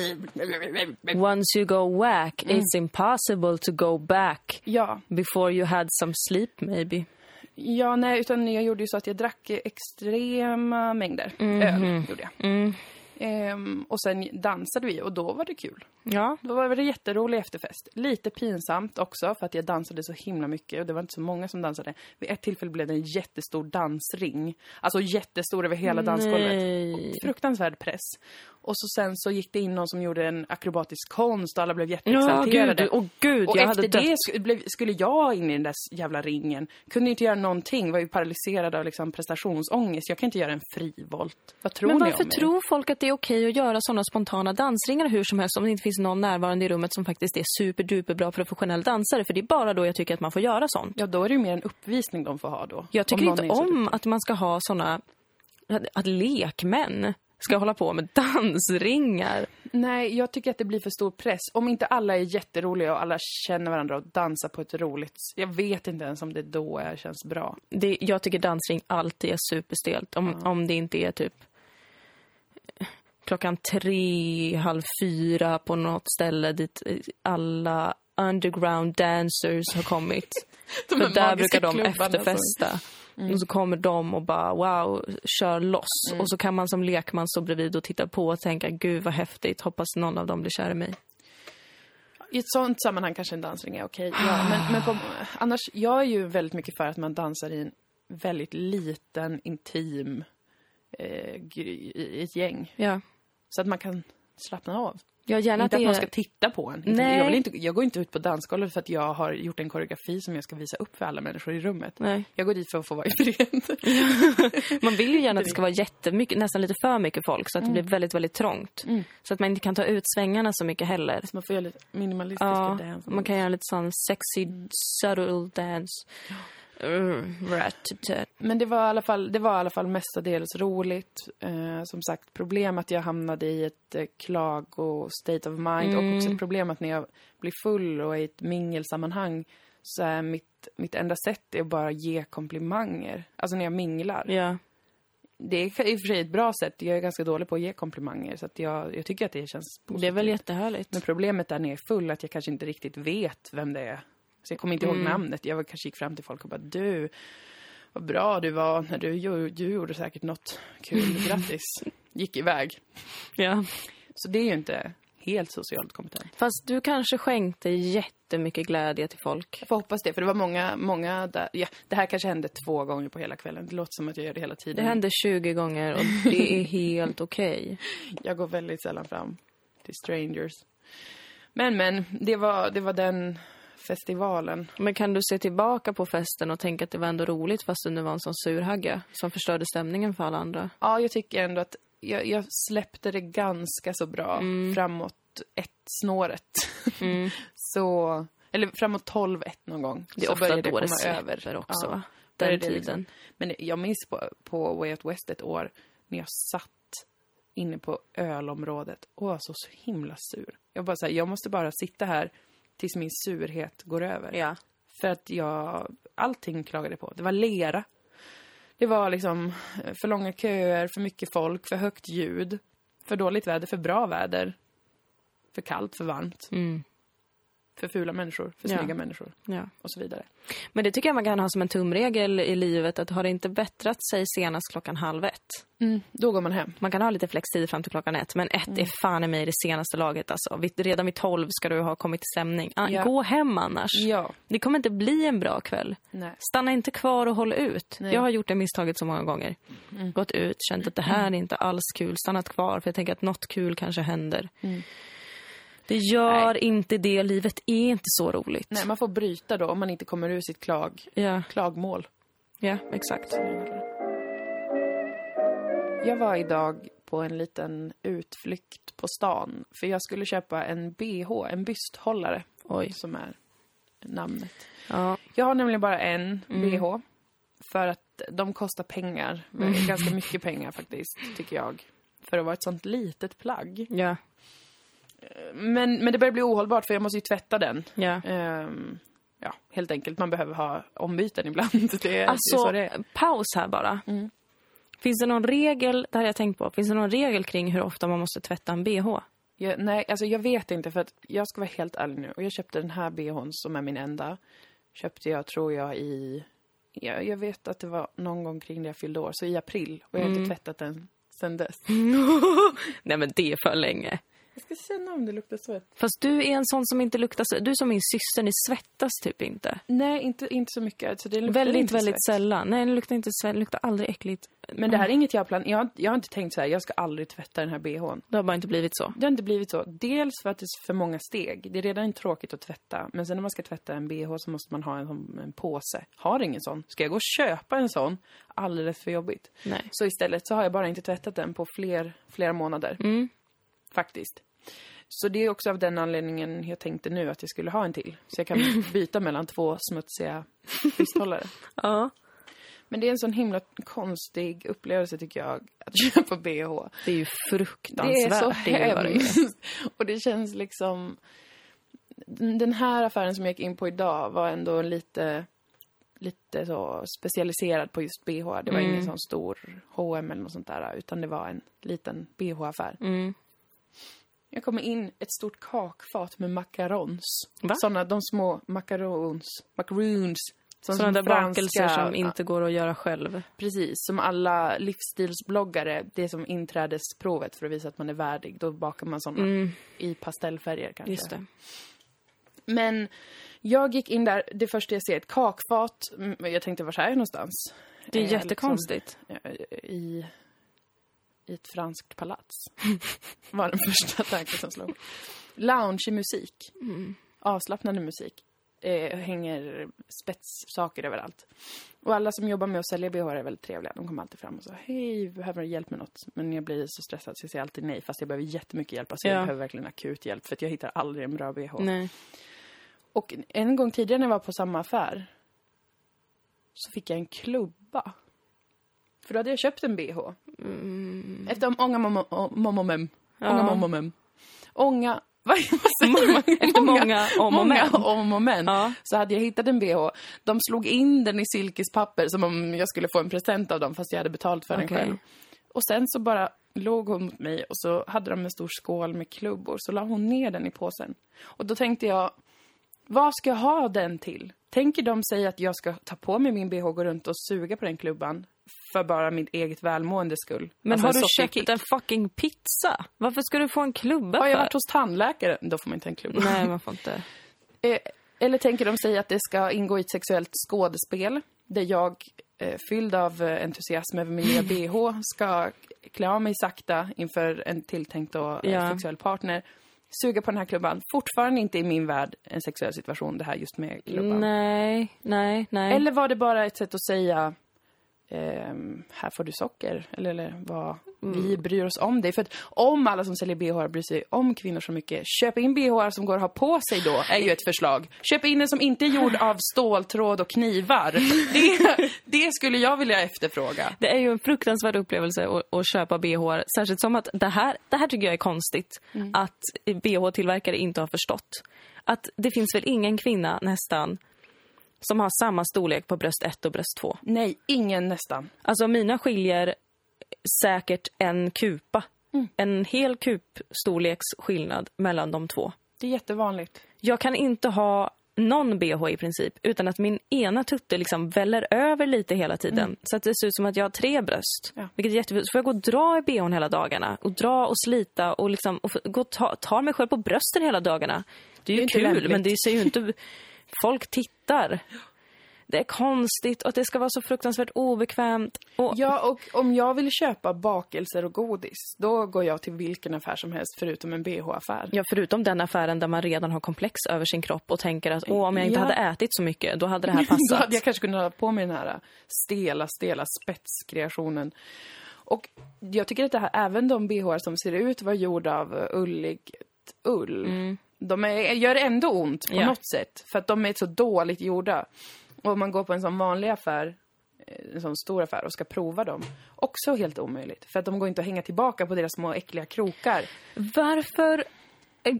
Once you go whack, Mm. it's impossible to go back Ja, before you had some sleep maybe. ja, nej, utan jag gjorde ju så att jag drack extrema mängder öl. Gjorde jag. Mm. Ehm, och sen dansade vi och då var det kul. Ja. Då var det jätterolig efterfest. Lite pinsamt också för att jag dansade så himla mycket och det var inte så många som dansade. Vid ett tillfälle blev det en jättestor dansring. Alltså jättestor över hela dansgolvet. Nej. Fruktansvärd press. Och så sen så gick det in någon som gjorde en akrobatisk konst och alla blev Ja, jätteexalterade. gud. Åh gud, och efter det sk- skulle jag in i den där jävla ringen. Kunde inte göra någonting, var ju paralyserad av liksom prestationsångest. Jag kan inte göra en frivolt. Vad tror Men ni varför om mig? tror folk att det är okej att göra sådana spontana dansringar hur som helst om det inte finns någon närvarande i rummet som faktiskt är superduper bra professionell dansare? För det är bara då jag tycker att man får göra sånt. Ja, då är det ju mer en uppvisning de får ha då. Jag tycker någon inte om att man ska ha såna att, lekmän ska hålla på med dansringar. Nej, jag tycker att det blir för stor press. Om inte alla är jätteroliga och alla känner varandra och dansar på ett roligt... Jag vet inte ens om det då är, känns bra. Det, jag tycker dansring alltid är superstelt. Om, om det inte är typ klockan tre, halv fyra på något ställe dit alla underground dancers har kommit. De För där brukar de som- efterfesta. Och så kommer de och bara wow, kör loss. Och så kan man som lekman stå bredvid och titta på och tänka gud vad häftigt, hoppas någon av dem blir kär i mig. I ett sånt sammanhang kanske en dansring är okej. Ja, men, men på, annars, jag är ju väldigt mycket för att man dansar i en väldigt liten, intim, eh, i ett gäng. Ja. Så att man kan slappna av. Ja, gärna inte att att är... ska titta på en. Nej. Jag, vill inte, jag går inte ut på dansgolvet för att jag har gjort en koreografi som jag ska visa upp för alla människor i rummet. Nej. Jag går dit för att få vara i fred. Man vill ju gärna att det ska vara jättemycket, nästan lite för mycket folk så att det blir väldigt, väldigt trångt. Så att man inte kan ta ut svängarna så mycket heller. Så man får göra lite minimalistiska Ja, dance. man kan göra lite sån sexy, subtle dance. Mm. Men det var i alla fall, det var i alla fall mestadels roligt. Eh, som sagt, problem att jag hamnade i ett eh, klago state of mind och också ett problem att när jag blir full och är i ett mingelsammanhang så är mitt, mitt enda sätt är att bara ge komplimanger. Alltså när jag minglar. Ja. Det är i och för sig ett bra sätt. Jag är ganska dålig på att ge komplimanger så att jag, jag tycker att det känns positivt. Det är väl jättehärligt. Men problemet är när jag är full att jag kanske inte riktigt vet vem det är. Så jag kommer inte Mm. ihåg namnet. Jag kanske gick fram till folk och bara du, vad bra du var när du, du, gjorde säkert något kul, grattis. Gick iväg. Ja. Så det är ju inte helt socialt kompetent. Fast du kanske skänkte jättemycket glädje till folk. Jag får hoppas det, för det var många, många där. Ja, det här kanske hände två gånger på hela kvällen. Det låter som att jag gör det hela Det tiden. hände 20 gånger och det är helt okej. Jag går väldigt sällan fram till strangers. Men, men, det var, det var den festivalen. Men kan du se tillbaka på festen och tänka att det var ändå roligt fast du nu var en sån surhagga som förstörde stämningen för alla andra? Ja, jag tycker ändå att jag, jag släppte det ganska så bra Mm. framåt ett-snåret. så, eller framåt 12-1 någon gång. Det är så ofta började då det släpper också, Ja, va? där Den det liksom- tiden. Men jag minns på, på Way Out West ett år när jag satt inne på ölområdet och var så, så himla sur. Jag bara så här, jag måste bara sitta här tills min surhet går över. Ja. För att jag, allting klagade på. Det var lera. Det var liksom eh, för långa köer, för mycket folk, för högt ljud. För dåligt väder, för bra väder. För kallt, för varmt. Mm. För fula människor, för Ja. snygga människor ja. och så vidare. Men det tycker jag man kan ha som en tumregel i livet att har det inte bättrat sig senast klockan halv ett. Då går man hem. Man kan ha lite flextid fram till klockan ett, men ett Mm. är fan i mig det senaste laget alltså. Redan vid tolv ska du ha kommit till stämning. Ah, Ja. Gå hem annars. Ja. Det kommer inte bli en bra kväll. Nej. Stanna inte kvar och håll ut. Nej. Jag har gjort det misstaget så många gånger. Gått ut, känt att det här är inte alls kul, stannat kvar för jag tänker att något kul kanske händer. Det gör inte det, livet är inte så roligt. Nej, man får bryta då om man inte kommer ur sitt klag, Ja, klagmål. ja, exakt. Jag var idag på en liten utflykt på stan. För jag skulle köpa en bh, en bysthållare. Oj. Som är namnet. Ja, Jag har nämligen bara en bh. För att de kostar pengar. Ganska mycket pengar faktiskt, tycker jag. För att vara ett sånt litet plagg. ja, Men, men det börjar bli ohållbart för jag måste ju tvätta den. ja. Ehm, ja, helt enkelt. Man behöver ha ombyten ibland. Det, det Alltså, så det är. paus här bara. Finns det någon regel, det här jag tänkt på, finns det någon regel kring hur ofta man måste tvätta en bh? Jag, nej, alltså jag vet inte för att jag ska vara helt ärlig nu. Och jag köpte den här bhn som är min enda. Köpte jag, tror jag, i... Ja, jag vet att det var någon gång kring när jag fyllde år, så i april. Och jag har inte tvättat den sen dess. Nej men det är för länge. Jag ska känna om det luktar svett. Fast du är en sån som inte luktar så, du som min syster, ni svettas typ inte. Nej, inte, inte så mycket. Alltså det luktar Väldigt, inte väldigt svett. sällan. Nej, det luktar inte svett, det luktar aldrig äckligt. Men det här är inget jag planerat. Jag, har- jag har inte tänkt så här, jag ska aldrig tvätta den här bhn. Det har bara inte blivit så. Det har inte blivit så. Dels för att det är för många steg. Det är redan tråkigt att tvätta. Men sen när man ska tvätta en bh så måste man ha en, en påse. Har ingen sån. Ska jag gå och köpa en sån? Alldeles för jobbigt. Nej. Så istället så har jag bara inte tvättat den på fler, flera månader. Mm. Faktiskt. Så det är också av den anledningen jag tänkte nu att jag skulle ha en till. Så jag kan byta mellan två smutsiga bysthållare. Ja. Men det är en sån himla konstig upplevelse tycker jag, att köpa bh. Det är ju fruktansvärt. så det är är. hemskt. Och det känns liksom... Den här affären som jag gick in på idag var ändå lite, lite så specialiserad på just bh. Det var ingen sån stor H&M eller något sånt där, utan det var en liten bh-affär. Mm. Jag kommer in ett stort kakfat med macarons. Va? Såna, de små macarons. Macaroons. Sådana där bakelser som inte går att göra själv. Precis, som alla livsstilsbloggare, det är som inträdesprovet för att visa att man är värdig. Då bakar man såna i pastellfärger kanske. Mm. Just det. Men jag gick in där, det första jag ser ett kakfat. Mm, Jag tänkte, var är jag någonstans? Det är Eh, jättekonstigt. Liksom, i, I ett franskt palats. var den första tanken som slog. Lounge musik. Avslappnande musik. Eh, hänger spetssaker överallt. Och alla som jobbar med att sälja bh är väldigt trevliga. De kommer alltid fram och säger hej, behöver du hjälp med något? Men jag blir så stressad så jag säger alltid nej. Fast jag behöver jättemycket hjälp. Alltså Ja. jag behöver verkligen akut hjälp. För att jag hittar aldrig en bra bh. Nej. Och en gång tidigare när jag var på samma affär så fick jag en klubba. För då hade jag köpt en bh. Efter många momomem. Många momomem. Ånga... Vad säger man? Efter många om och men. Om och men. Ja. Så hade jag hittat en bh. De slog in den i silkespapper som om jag skulle få en present av dem fast jag hade betalt för den Okej. själv. Och sen så bara låg hon mot mig och så hade de en stor skål med klubbor. Så la hon ner den i påsen. Och då tänkte jag, vad ska jag ha den till? Tänker de säga att jag ska ta på mig min bh och gå runt och suga på den klubban? För bara mitt eget välmåendes skull. Men Alltså har du köpt en fucking pizza? Varför ska du få en klubba Har jag för? varit hos tandläkaren? Då får man inte en klubba. Nej, man får inte. Eh, eller tänker de säga att det ska ingå i ett sexuellt skådespel där jag, eh, fylld av eh, entusiasm över min nya bh, ska klä av mig sakta inför en tilltänkt och, Ja. sexuell partner, suga på den här klubban. Fortfarande inte i min värld en sexuell situation, det här just med klubban. Nej, nej, nej. Eller var det bara ett sätt att säga ehm, här får du socker, eller, eller vad, vi bryr oss om dig. För att om alla som säljer bh bryr sig om kvinnor så mycket, köp in bh som går att ha på sig då, är ju ett förslag. Köp in en som inte är gjord av ståltråd och knivar. Det, det skulle jag vilja efterfråga. Det är ju en fruktansvärd upplevelse att, att köpa bh. Särskilt som att det här, det här tycker jag är konstigt. Att bh-tillverkare inte har förstått. Att det finns väl ingen kvinna nästan som har samma storlek på bröst 1 och bröst 2. Nej, ingen nästan. Alltså mina skiljer säkert en kupa. En hel kupstorleks skillnad mellan de två. Det är jättevanligt. Jag kan inte ha någon bh i princip utan att min ena tutte liksom väller över lite hela tiden. Så att det ser ut som att jag har tre bröst. Ja. Vilket är jättefult. Så får jag gå och dra i bhn hela dagarna. Och dra och slita och, liksom, och gå och ta, ta mig själv på brösten hela dagarna. Det är ju Det är kul men det ser ju inte... Folk tittar. Det är konstigt och det ska vara så fruktansvärt obekvämt. Och, Ja, och om jag vill köpa bakelser och godis, då går jag till vilken affär som helst förutom en bh-affär. Ja, förutom den affären där man redan har komplex över sin kropp och tänker att Åh, om jag inte Ja. hade ätit så mycket, då hade det här Då passat. hade jag kanske kunnat ha på mig den här stela, stela spetskreationen. Och jag tycker att det här, även de bh som ser ut vara gjorda av ulligt ull, de är, gör ändå ont på Ja. något sätt. För att de är så dåligt gjorda. Och om man går på en sån vanlig affär, eh, en sån stor affär och ska prova dem, också helt omöjligt. För att de går inte att hänga tillbaka på deras små äckliga krokar. Varför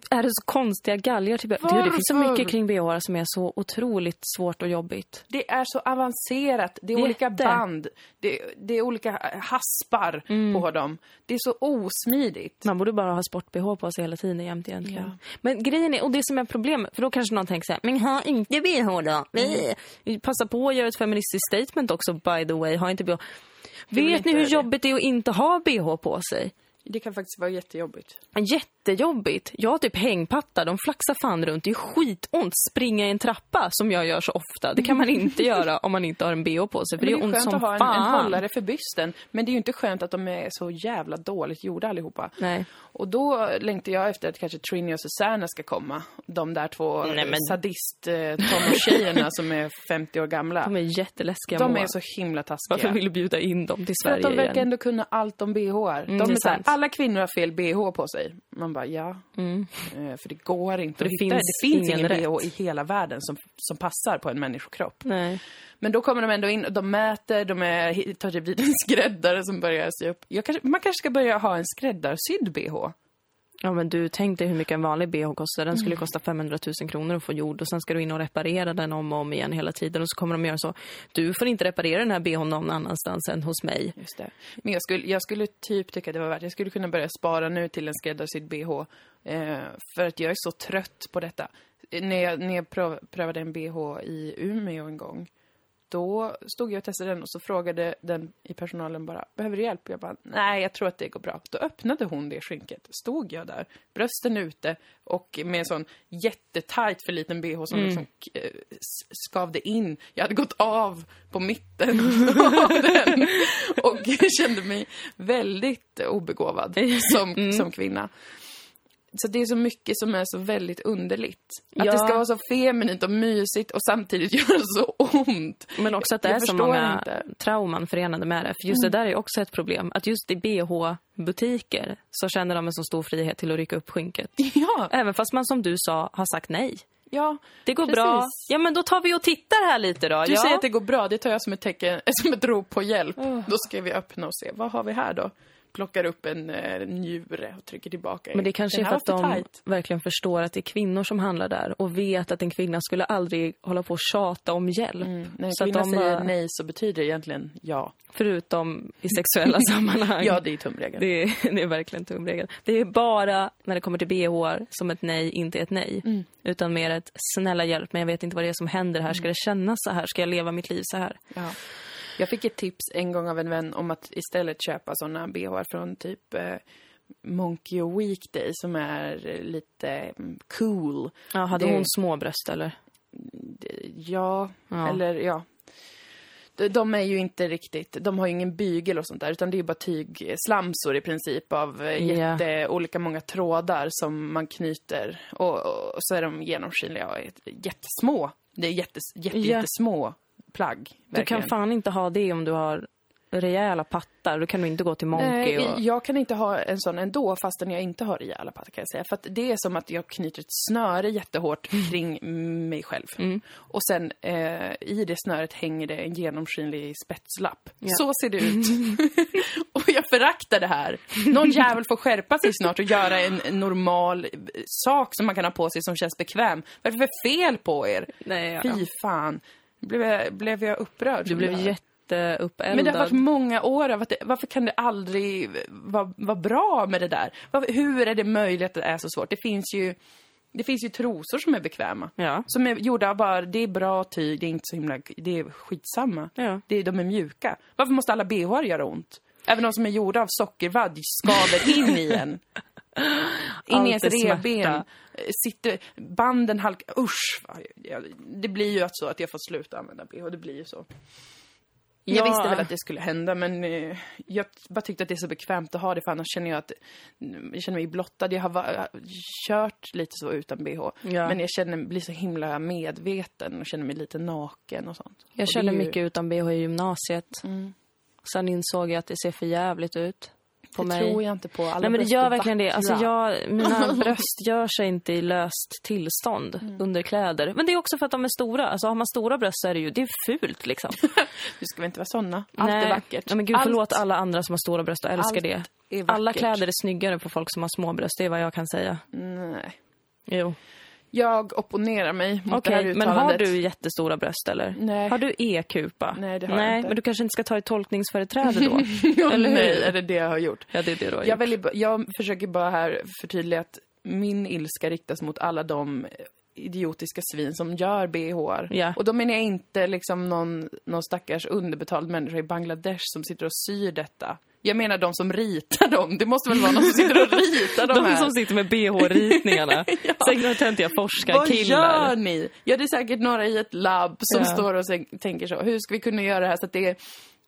är det så konstiga galgar? Typ? Du, det finns så Varför? mycket kring bh som är så otroligt svårt och jobbigt. Det är så avancerat. Det är olika Jätte. band. Det, det är olika haspar Mm. på dem. Det är så osmidigt. Man borde bara ha sport-bh på sig hela tiden jämt egentligen. Ja. Men grejen är, och det som är problemet, för då kanske någon tänker så här, men ha inte bh då. Mm. Passa på att göra ett feministiskt statement också by the way, ha inte bh. Vet ni hur det. jobbigt det är att inte ha bh på sig? Det kan faktiskt vara jättejobbigt. Jättejobbigt. Jag har typ hängpattar, de flaxar fan runt. Det är skitont. Springa i en trappa som jag gör så ofta. Det kan man inte göra om man inte har en bh på sig. För Men det är ont skönt som att ha en, en hållare för bysten. Men det är ju inte skönt att de är så jävla dåligt gjorda allihopa. Nej. Och då längtar jag efter att kanske Trini och Susanna ska komma. De där två Nej, men- sadist eh, tonårstjejerna som är 50 år gamla. De är jätteläskiga De Moa. är så himla taskiga. Varför vill du bjuda in dem till För att Sverige de verkar igen? ändå kunna allt om bhar. Mm, de det är är så här, alla kvinnor har fel bh på sig. Man bara, ja. Eh, För det går inte För att det hitta. finns det finns ingen ingen bh i hela världen som, som passar på en människokropp. Nej. Men då kommer de ändå in och de mäter, de är, tar typ dit en skräddare som börjar sy upp. Kanske, man kanske ska börja ha en skräddarsydd bh. Ja men du, tänk dig hur mycket en vanlig bh kostar. Den Mm. skulle kosta 500 000 kronor att få gjord och sen ska du in och reparera den om och om igen hela tiden och så kommer de göra så. Du får inte reparera den här bhn någon annanstans än hos mig. Just det. Men jag skulle, jag skulle typ tycka det var värt Jag skulle kunna börja spara nu till en skräddarsydd bh. Eh, för att jag är så trött på detta. Eh, När jag, när jag pröv, prövade en bh i Umeå en gång. Då stod jag och testade den och så frågade den i personalen bara, behöver du hjälp? Jag bara, nej jag tror att det går bra. Då öppnade hon det skynket. Stod jag där, brösten ute och med en sån jättetajt för liten bh som liksom eh, skavde in. Jag hade gått av på mitten av den och kände mig väldigt obegåvad som, som kvinna. Så det är så mycket som är så väldigt underligt. Att Ja. det ska vara så feminint och mysigt och samtidigt göra så ont. Men också att det Jag är så många inte. Mm. trauman förenade med det. För just det där är också ett problem. Att just i bh-butiker så känner de en så stor frihet till att rycka upp skynket. Ja, Även fast man som du sa har sagt nej. ja. Det går Precis. bra. Ja men då tar vi och tittar här lite då. Du ja. säger att det går bra, det tar jag som ett tecken, som ett rop på hjälp. Då ska vi öppna och se, vad har vi här då? Plockar upp en eh, njure och trycker tillbaka. Men det kanske är för att de tajt. verkligen förstår att det är kvinnor som handlar där och vet att en kvinna skulle aldrig hålla på och tjata om hjälp. Mm. När en Så att kvinna de säger bara- nej så betyder det egentligen ja. Förutom i sexuella sammanhang. Ja, det är tumregeln. Det är, det är verkligen tumregeln. Det är bara när det kommer till bh som ett nej inte är ett nej. Mm. Utan mer ett snälla hjälp men jag vet inte vad det är som händer här. Ska det kännas så här? Ska jag leva mitt liv så här? Ja. Jag fick ett tips en gång av en vän om att istället köpa såna bh från typ eh, Monkey och Weekday som är eh, lite mm, cool. Ja, hade Det- hon små bröst eller? Ja, Ja. eller ja. De, de är ju inte riktigt, de har ju ingen bygel och sånt där utan det är ju bara tygslamsor i princip av eh, Ja. jätte, olika många trådar som man knyter och, och, och så är de genomskinliga och jättesmå. Det är jättes, jätte, Ja. jättesmå plagg. Du kan verkligen. fan inte ha det om du har rejäla pattar. Då kan du inte gå till Monkey Nej, och... jag kan inte ha en sån ändå fastän jag inte har rejäla pattar kan jag säga. För det är som att jag knyter ett snöre jättehårt kring mig själv. Mm. Och sen eh, i det snöret hänger det en genomskinlig spetslapp. Så ser det ut. och jag föraktar det här. Någon jävel får skärpa sig snart och göra en, en normal eh, sak som man kan ha på sig som känns bekväm. Vad är det för fel på er? Nej, ja. Fy fan. Blev jag, blev jag upprörd? Du blev jätteuppeldad. men det har varit många år av att det, varför kan det aldrig vara vara bra med det där? Varför, hur är det möjligt att det är så svårt? Det finns ju, det finns ju trosor som är bekväma. Ja. Som är gjorda av bara, det är bra tyg, det är inte så himla, det är skitsamma. Ja. Det, de är mjuka. Varför måste alla bh göra ont? Även de som är gjorda av sockervadd skaver in i en. In i är revben. Sitter, banden halkar, usch. Det blir ju att så att jag får sluta använda bh, det blir ju så. Jag Ja. visste väl att det skulle hända, men eh, jag bara tyckte att det är så bekvämt att ha det, för annars känner jag att mm, jag känner mig blottad. Jag har va- kört lite så utan bh, Ja. men jag känner, blir så himla medveten och känner mig lite naken och sånt. Jag Och körde ju- mycket utan bh i gymnasiet. Sen insåg jag att det ser för jävligt ut på Det mig. tror jag inte på. Alla Nej men det gör är verkligen det. vackra. Alltså jag, mina bröst gör sig inte i löst tillstånd Mm. under kläder. Men det är också för att de är stora. Alltså har man stora bröst så är det ju, det är fult liksom. Du ska väl inte vara såna? Allt är Nej. vackert. Nej, men gud Allt förlåt alla andra som har stora bröst och älskar Allt det. är Alla kläder är snyggare på folk som har små bröst, det är vad jag kan säga. Nej. Jo. Jag opponerar mig mot Okej, det här men uttalandet. har du jättestora bröst eller? Nej. Har du e-kupa? Nej, det har Nej, jag inte. men du kanske inte ska ta ett tolkningsföreträde då? Ja, Eller hur? Nej, är det det jag har gjort? ja, det är det du har Jag, gjort. jag försöker bara här förtydliga att min ilska riktas mot alla de idiotiska svin som gör bh Ja. Och då menar jag inte liksom någon, någon stackars underbetald människa i Bangladesh som sitter och syr detta. Jag menar de som ritar dem. Det måste väl vara någon som sitter och ritar de, De här. som sitter med bh-ritningarna. Ja. Säkert töntiga Vad forskarkillar. gör ni? Ja, det är säkert några i ett labb som Ja. står och tänker så. Hur ska vi kunna göra det här så att det är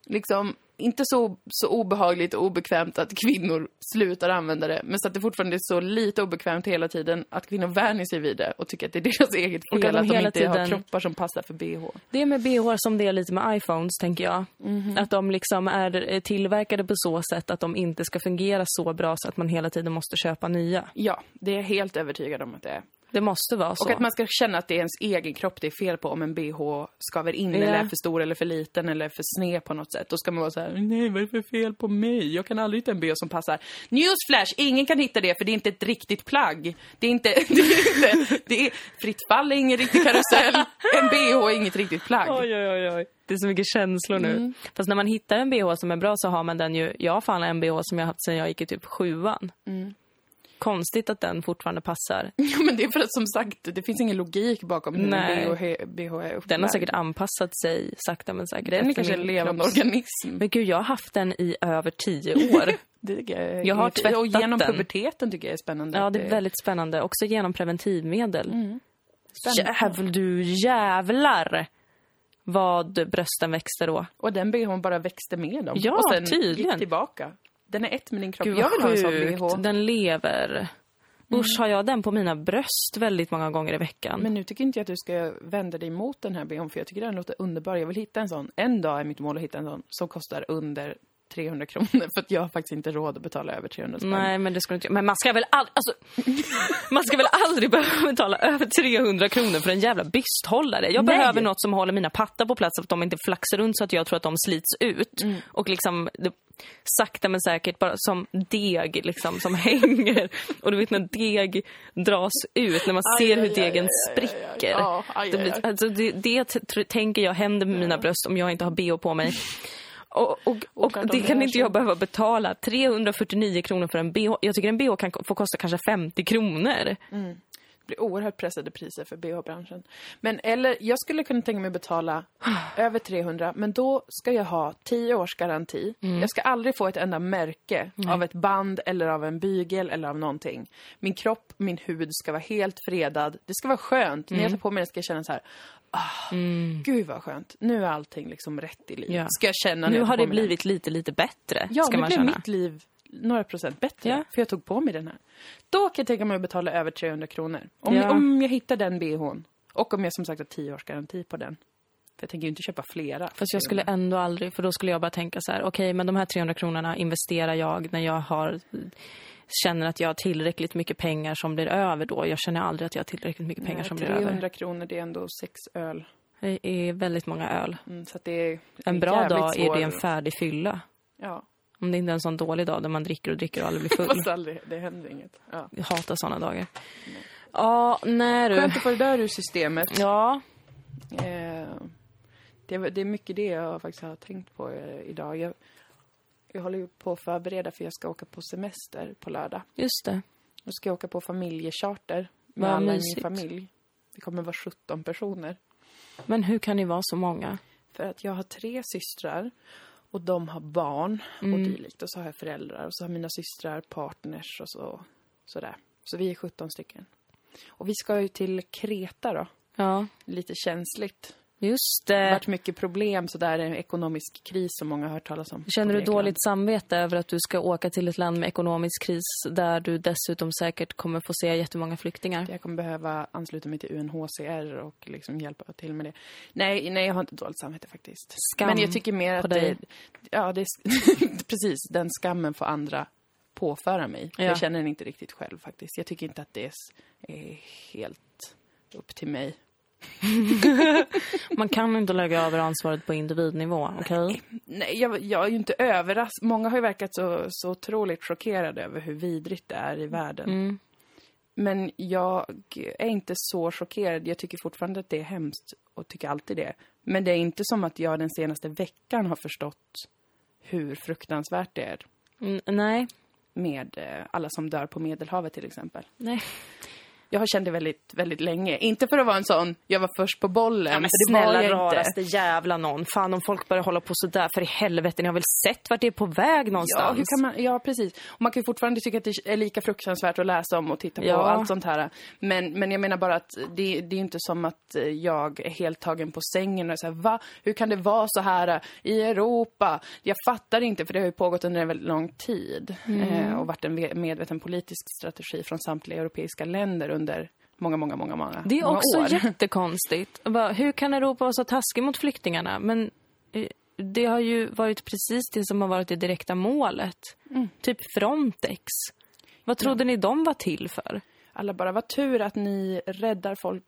liksom inte så, så obehagligt och obekvämt att kvinnor slutar använda det, men så att det fortfarande är så lite obekvämt hela tiden att kvinnor vänjer sig vid det och tycker att det är deras eget Och fel att de att de inte har tiden- kroppar som passar för bh. Det är med bh som det är lite med iPhones, tänker jag. Mhm. Att de liksom är tillverkade på så sätt att de inte ska fungera så bra så att man hela tiden måste köpa nya. Ja, det är jag helt övertygad om att det är. Det måste vara så. Och att man ska känna att det är ens egen kropp det är fel på om en bh skaver in Ja. eller är för stor eller för liten eller för sned på något sätt. Då ska man vara så här: nej vad är det för fel på mig? Jag kan aldrig hitta en bh som passar. Newsflash, ingen kan hitta det för det är inte ett riktigt plagg. Det är inte, det är inte, det är fritt fall är ingen riktig karusell. En bh är inget riktigt plagg. Oj, oj, oj, oj. Det är så mycket känslor nu. Mm. Fast när man hittar en bh som är bra så har man den ju... Jag har fan en bh som jag har haft sedan jag gick i typ sjuan. Konstigt att den fortfarande passar. Ja, men det är för att som sagt, det finns ingen logik bakom hur Nej. BH, BH är. Den har säkert anpassat sig sakta men säkert. Den är kanske en levande kropps- organism. Men gud, jag har haft den i över tio år. Det jag, Jag har är fint. Och tvättat genom den. puberteten tycker jag är spännande. ja, det är väldigt spännande. Också genom preventivmedel. spännande. Jävlar, du jävlar vad brösten växte då. Och den BHn bara växte med dem. Ja, och sen tydligen. gick tillbaka. Den är ett med din kropp. Gud jag vill ha en sån. BH. Den lever. Usch, har jag den på mina bröst väldigt många gånger i veckan? Men nu tycker inte jag att du ska vända dig mot den här BHn för jag tycker den låter underbar. Jag vill hitta en sån. En dag är mitt mål att hitta en sån som kostar under 300 kronor för att jag har faktiskt inte råd att betala över 300 spänn. Nej, men det ska du inte Men man ska väl aldrig, alltså, man ska väl aldrig behöva betala över 300 kronor för en jävla bysthållare. Jag Nej. behöver något som håller mina pattar på plats så att de inte flaxar runt så att jag tror att de slits ut. Mm. Och liksom, det, sakta men säkert bara som deg liksom, som hänger. Och du vet när deg dras ut, när man Aj, ser aj, hur degen aj, spricker. Ja, Det blir-. Alltså, det, det tänker jag händer med mina bröst om jag inte har bh på mig. Och, och, och, det kan inte jag behöva betala 349 kronor för en bh. Jag tycker en bh kan få kosta kanske 50 kronor. Det blir oerhört pressade priser för BH-branschen. Men eller, jag skulle kunna tänka mig att betala över 300, men då ska jag ha 10 års garanti. Mm. Jag ska aldrig få ett enda märke av ett band eller av en bygel eller av någonting. Min kropp, min hud ska vara helt fredad. Det ska vara skönt. När Mm. jag tar på mig det ska jag känna så här, ah, gud vad skönt. Nu är allting liksom rätt i livet. Ja. Ska jag känna när Nu har det blivit lite, lite bättre. Ja, ska nu man blev känna. mitt liv några procent bättre. Ja. För jag tog på mig den här. Då kan jag tänka mig att betala över 300 kronor. Om, Ja. om jag hittar den bhn. Och om jag som sagt har 10 års garanti på den. För jag tänker ju inte köpa flera. för Fast jag 300. skulle ändå aldrig, för då skulle jag bara tänka så här, okej men de här 300 kronorna investerar jag när jag har känner att jag har tillräckligt mycket pengar som blir över då. Jag känner aldrig att jag har tillräckligt mycket pengar Nej, som blir 300 över. kronor, det är ändå sex öl. Det är väldigt många öl. Mm, så det är En bra dag är det en färdig fylla. Ja, Om det inte är en sån dålig dag där man dricker och dricker och aldrig blir full. fast aldrig, det händer inget. Ja. Jag hatar såna dagar. Ja, nej du. Skönt att få det där ur systemet. Ja, Eh, det, är- det är mycket det jag faktiskt har tänkt på eh, idag. Jag, jag håller ju på att förbereda för jag ska åka på semester på lördag. just det. Då ska jag åka på familjecharter med Vad alla i min familj. Det kommer vara 17 personer. Men hur kan ni vara så många? För att jag har tre systrar och de har barn Mm. och dylikt. Och så har jag föräldrar och så har mina systrar partners och så, sådär. Så vi är 17 stycken. Och vi ska ju till Kreta då. Ja, Lite känsligt. Just Det har varit mycket problem sådär, en ekonomisk kris som många har hört talas om. Känner du dåligt samvete över att du ska åka till ett land med ekonomisk kris där du dessutom säkert kommer få se jättemånga flyktingar? Jag kommer behöva ansluta mig till UNHCR och liksom hjälpa till med det. Nej, nej jag har inte dåligt samvete faktiskt. Skam Men jag tycker mer att det, ja, det är, precis, den skammen får andra påföra mig. Ja. Jag känner den inte riktigt själv faktiskt. Jag tycker inte att det är helt upp till mig. Man kan inte lägga över ansvaret på individnivå, okej? Nej, jag, jag är ju inte överraskad. Många har ju verkat så, så otroligt chockerade över hur vidrigt det är i världen. Mm. Men jag är inte så chockerad. Jag tycker fortfarande att det är hemskt och tycker alltid det. Men det är inte som att jag den senaste veckan har förstått hur fruktansvärt det är Mm, nej, med eh, alla som dör på Medelhavet till exempel. nej. Jag har känt det väldigt, väldigt länge. Inte för att vara en sån, jag var först på bollen. Ja, men det var snälla jag inte. raraste jävla någon. Fan om folk börjar hålla på sådär, för i helvete, ni har väl sett vart det är på väg Ja, någonstans? hur kan man, ja, precis. Och man kan ju fortfarande tycka att det är lika fruktansvärt att läsa om och titta på Ja. och allt sånt här. Men, men jag menar bara att det, det är inte som att jag är helt tagen på sängen och säger va? Hur kan det vara så här i Europa? Jag fattar inte, för det har ju pågått under en väldigt lång tid eh, och varit en ve- medveten politisk strategi från samtliga europeiska länder under många, många, många, många Det är många också år. jättekonstigt. Hur kan Europa vara så taskig mot flyktingarna? Men eh, det har ju varit precis det som har varit det direkta målet. Mm. Typ Frontex. Vad trodde ni de var till för? Alla bara, vad tur att ni räddar folk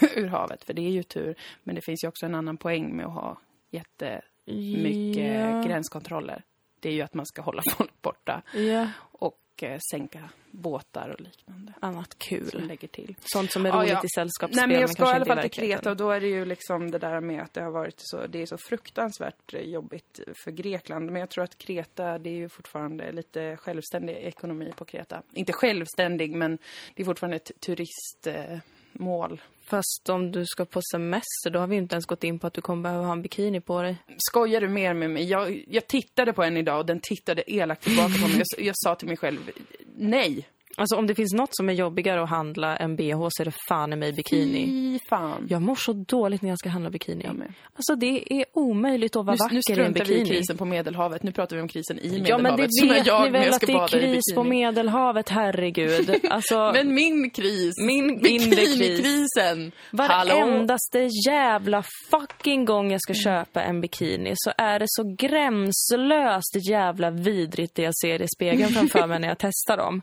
ur havet, för det är ju tur. Men det finns ju också en annan poäng med att ha jättemycket Ja. gränskontroller. Det är ju att man ska hålla folk borta. Ja. Och och eh, sänka båtar och liknande. Annat Som kul. lägger till. Sånt som är Ja, roligt ja. i sällskapsspel, Nej men jag ska i alla fall till. Kreta och då är det ju liksom det där med att det har varit så, det är så fruktansvärt eh, jobbigt för Grekland. Men jag tror att Kreta, det är ju fortfarande lite självständig ekonomi på Kreta. Inte självständig, men det är fortfarande ett turistmål. Fast om du ska på semester, då har vi inte ens gått in på att du kommer behöva ha en bikini på dig. Skojar du mer med mig? Jag, jag tittade på en idag och den tittade elakt tillbaka på mig. Jag, jag sa till mig själv, nej. Alltså om det finns något som är jobbigare att handla än bh så är det fan i mig bikini. Fy fan. Jag mår så dåligt när jag ska handla bikini. Med. Alltså det är omöjligt att vara Nu, nu vacker i en struntar vi i bikini. krisen på Medelhavet. Nu pratar vi om krisen i Medelhavet. Ja men det som vet jag ni väl att det är kris på bikini. Medelhavet, herregud. Alltså, Men min kris. Min. Bikinikrisen. Hallå? Varenda jävla fucking gång jag ska köpa en bikini så är det så gränslöst jävla vidrigt det jag ser i spegeln framför mig när jag testar dem.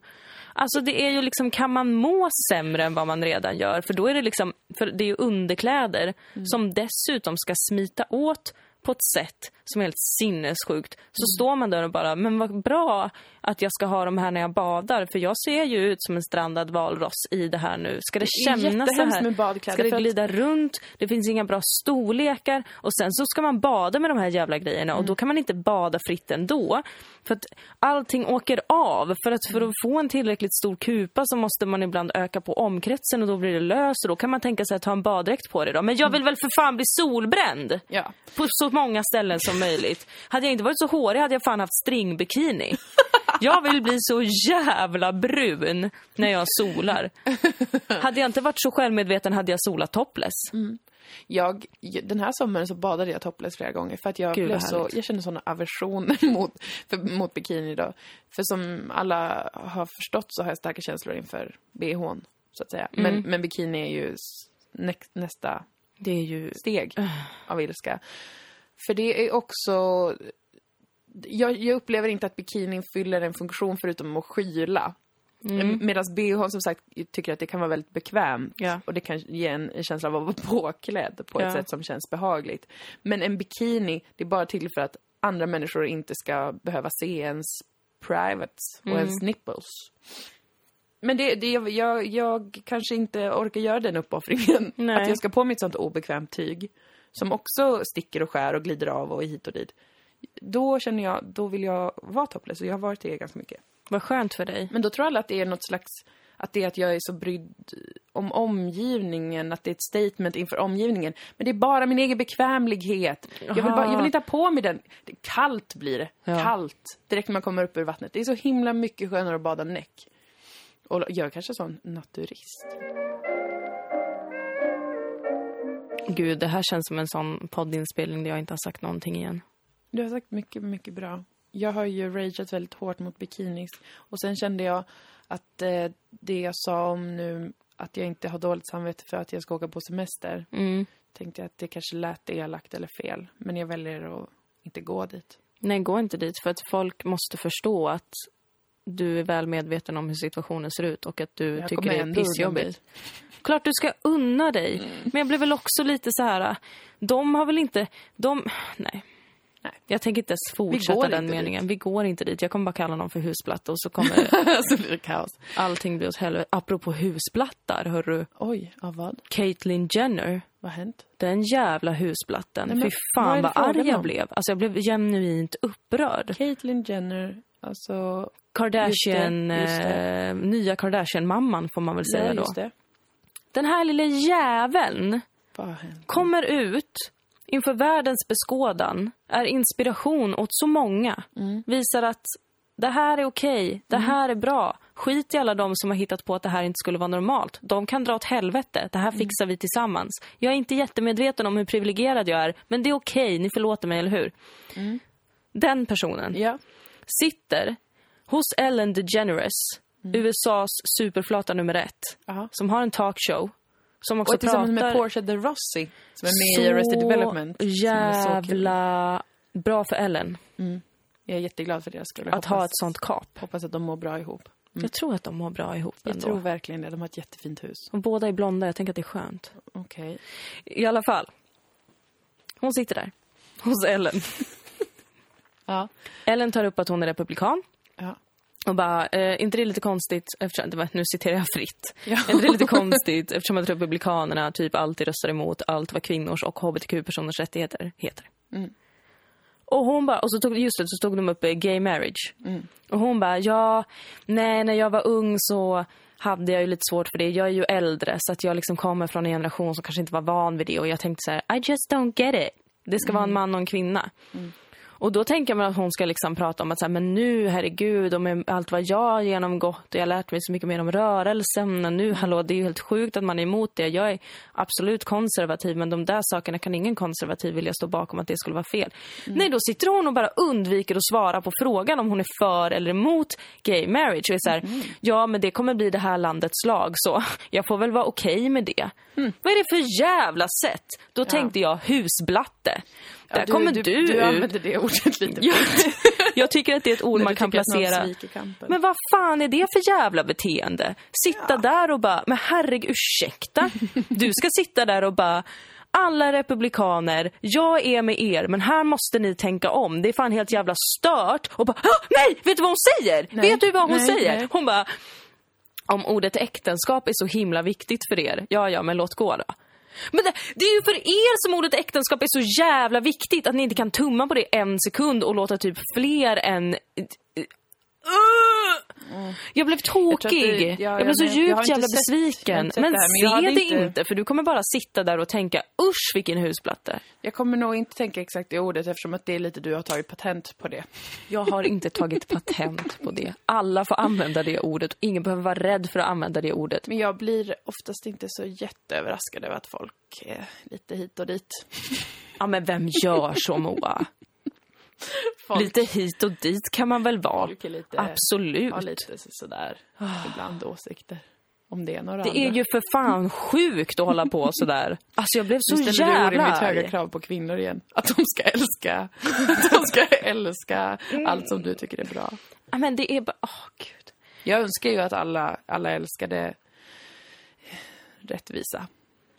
Alltså det är ju liksom, kan man må sämre än vad man redan gör? För då är det liksom, för det är ju underkläder som dessutom ska smita åt på ett sätt som är helt sinnessjukt. Så står man där och bara, men vad bra att jag ska ha de här när jag badar. För jag ser ju ut som en strandad valross i det här nu. Ska det är kännas så här? med badkläder, Ska det för att- glida runt? Det finns inga bra storlekar. Och sen så ska man bada med de här jävla grejerna. Och då kan man inte bada fritt ändå. För att allting åker av. För att för att få en tillräckligt stor kupa så måste man ibland öka på omkretsen och då blir det löst. Och då kan man tänka sig att ta en baddräkt på det då. Men jag vill väl för fan bli solbränd! Ja. på så många ställen som möjligt. Hade jag inte varit så hårig hade jag fan haft stringbikini. Jag vill bli så jävla brun när jag solar. Hade jag inte varit så självmedveten hade jag solat topless. Jag, den här sommaren så badade jag topless flera gånger för att jag Gud, blev så, jag kände såna aversioner mot, för, mot bikini då. För som alla har förstått så har jag starka känslor inför bhn, så att säga. Men, men bikini är ju nä, nästa Det är ju... steg av ilska. För det är också... Jag, jag upplever inte att bikinin fyller en funktion förutom att skyla. Mm. Medan bh som sagt tycker att det kan vara väldigt bekvämt. Ja. Och det kan ge en, en känsla av att vara påklädd på ett Ja. sätt som känns behagligt. Men en bikini, det är bara till för att andra människor inte ska behöva se ens privates och ens nipples. Men det, det, jag, jag, jag kanske inte orkar göra den uppoffringen. Nej. Att jag ska på mig ett sånt obekvämt tyg som också sticker och skär och glider av och hit och dit. Då känner jag, då vill jag vara topless och jag har varit det ganska mycket. Vad skönt för dig. Men då tror alla att det är något slags, att det är att jag är så brydd om omgivningen, att det är ett statement inför omgivningen. Men det är bara min egen bekvämlighet. Jag vill, bara, jag vill inte ha på mig den. Det kallt blir det. Ja. Kallt. Direkt när man kommer upp ur vattnet. Det är så himla mycket skönare att bada näck. Och jag är kanske sån naturist. Gud, det här känns som en sån poddinspelning där jag inte har sagt någonting igen. Du har sagt mycket, mycket bra. Jag har ju rageat väldigt hårt mot bikinis. Och sen kände jag att eh, det jag sa om nu, att jag inte har dåligt samvete för att jag ska åka på semester. Mm. Tänkte jag att det kanske lät elakt eller fel. Men jag väljer att inte gå dit. Nej, gå inte dit för att folk måste förstå att du är väl medveten om hur situationen ser ut och att du Jag tycker det är pissjobbigt. Klart du ska unna dig. Men jag blev väl också lite så här. De har väl inte... De... Nej. Nej. Jag tänker inte ens fortsätta den meningen. Vi går inte dit. Jag kommer bara kalla dem för husplatta och så kommer så blir det kaos. allting bli åt helvete. Apropå husplattar, hörru. Oj, av vad? Caitlyn Jenner. Vad har hänt? Den jävla husplatten. Nej, men Fy vad fan vad frågan arg jag om? blev. Alltså jag blev genuint upprörd. Caitlyn Jenner, alltså... Kardashian, Just det, just det. Eh, nya Kardashian-mamman får man väl säga ja, då. Den här lilla jäveln kommer ut inför världens beskådan, är inspiration åt så många. Mm. Visar att det här är okej, det här är bra. Skit i alla de som har hittat på att det här inte skulle vara normalt. De kan dra åt helvete. Det här Mm. fixar vi tillsammans. Jag är inte jättemedveten om hur privilegierad jag är, men det är okej. Ni förlåter mig, eller hur? Mm. Den personen Ja. sitter hos Ellen DeGeneres, USAs superflata nummer ett, Mm. Aha. som har en talkshow. Som också Och tillsammans pratar med Portia de Rossi, som är med i Arrested Development. Så så jävla bra för Ellen Jag är jätteglad för deras skull. Jag att ha hoppas- ett sånt kap. Hoppas att de mår bra ihop. Jag tror att de mår bra ihop Jag ändå. tror verkligen det. De har ett jättefint hus. Och båda är blonda, jag tänker att det är skönt. Okej. I alla fall. Hon sitter där. Hos Ellen. Ja. Ellen tar upp att hon är republikan. Ja. Och bara, eh, inte det är lite konstigt, eftersom, det var, nu citerar jag fritt. Ja. Är inte det lite konstigt eftersom att republikanerna typ alltid röstar emot allt vad kvinnors och hbtq-personers rättigheter heter. Och hon bara, och så tog, just det, så tog de upp eh, gay marriage. Och hon bara, ja, nej när jag var ung så hade jag ju lite svårt för det. Jag är ju äldre så att jag liksom kommer från en generation som kanske inte var van vid det. Och jag tänkte så här, I just don't get it. Det ska vara en man och en kvinna. Och då tänker man att hon ska liksom prata om att så här, men nu, herregud, och med allt vad jag har genomgått och jag har lärt mig så mycket mer om rörelsen. Och nu, hallå, det är ju helt sjukt att man är emot det. Jag är absolut konservativ, men de där sakerna kan ingen konservativ vilja stå bakom att det skulle vara fel. Nej, då sitter hon och bara undviker att svara på frågan om hon är för eller emot gay marriage. Och är så här, ja, men det kommer bli det här landets lag, så jag får väl vara okej med det. Vad är det för jävla sätt? Då tänkte jag husblatte. Där kommer du, du, du använder det ordet lite Ja, jag tycker att det är ett ord man du kan placera. Men vad fan är det för jävla beteende? Sitta där och bara, men herregud, ursäkta? Du ska sitta där och bara, alla republikaner, jag är med er, men här måste ni tänka om. Det är fan helt jävla stört. Och bara, "Ah, nej, vet du vad hon säger? Nej. Vet du vad hon Nej, säger? nej. Hon bara, om ordet äktenskap är så himla viktigt för er, ja, ja, men låt gå då. Men det, det är ju för er som ordet äktenskap är så jävla viktigt att ni inte kan tumma på det en sekund och låta typ fler än... Eh, eh, jag blev tokig. Jag det- ja, blev jag så. Jag har djupt jävla sett- besviken. Men, det här, men se det inte- inte, för du kommer bara sitta där och tänka usch vilken husplatta. Jag kommer nog inte tänka exakt det ordet eftersom att det är lite du har tagit patent på det. Jag har inte tagit patent på det. Alla får använda det ordet ingen behöver vara rädd för att använda det ordet. Men jag blir oftast inte så jätteöverraskad över att folk är lite hit och dit. Ja men vem gör så Moa? Folk, Lite hit och dit kan man väl vara? är lite, Absolut. har lite så- sådär ibland åsikter om det ena och det, andra. är ju för fan sjukt att hålla på sådär. Alltså jag blev så Nu ställer du jävla orimligt höga arg. krav på kvinnor igen. Att de ska älska, att de ska älska allt som du tycker är bra. Ja, men det är bara, åh gud. Jag önskar ju att alla, alla älskade rättvisa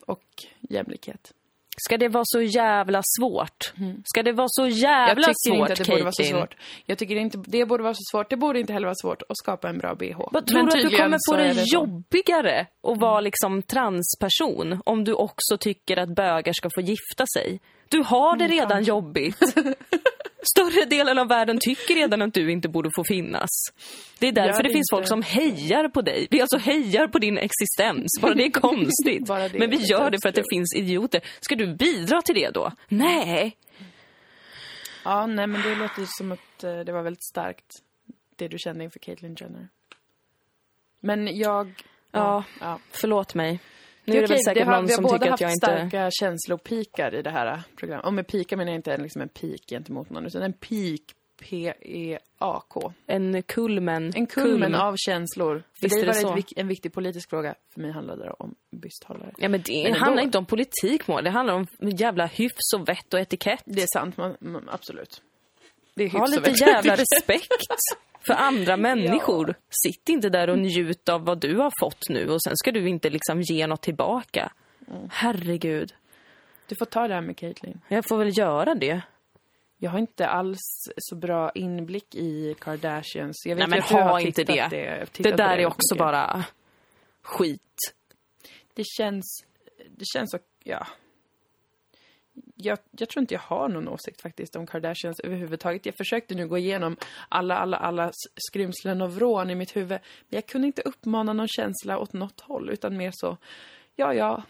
och jämlikhet. Ska det vara så jävla svårt? Ska det vara så Jag jävla tycker svårt, inte att det borde vara så svårt. Jag tycker inte det borde vara så svårt. Det borde inte heller vara svårt att skapa en bra bh. Vad tror Men du att du kommer få det det jobbigare att vara liksom transperson om du också tycker att bögar ska få gifta sig? Du har det redan jobbigt. Större delen av världen tycker redan att du inte borde få finnas. Det är därför det, det finns folk inte. som hejar på dig. Vi alltså hejar på din existens. Bara det är konstigt. Det Men vi gör det för att det finns idioter. Ska du bidra till det då? Nej. Ja, nej men det låter som att eh, det var väldigt starkt, det du kände inför Caitlyn Jenner. Men jag... Ja, ja. förlåt mig. Nu Det är det väl säkert har, någon vi har som båda tycker haft att jag inte... starka känslopikar i det här eh, programmet. Och med pikar menar jag inte liksom en pik gentemot någon, utan en pik, P-E-A-K. En kulmen. En kulmen av känslor. För Visst dig var det det så. en viktig politisk fråga. För mig handlade det om bysthållare. Ja men det Men handlar inte om politik mål. Det handlar om jävla hyfs och vett och etikett. Det är sant, man, man, absolut. Det är Ha lite jävla respekt för andra människor. Sitt inte där och njut av vad du har fått nu och sen ska du inte liksom ge något tillbaka. Mm. Herregud. Du får ta det här med Caitlyn. Jag får väl göra det. Jag har inte alls så bra inblick i Kardashians. Jag vet Nej men ha inte det. Det på där är väldigt också mycket. bara skit. Det känns... Det känns. Ja. Jag, jag tror inte jag har någon åsikt faktiskt om Kardashians överhuvudtaget. Jag försökte nu gå igenom alla, alla, alla skrymslen och vrån i mitt huvud. Men jag kunde inte uppmana någon känsla åt något håll, utan mer så... Ja, ja.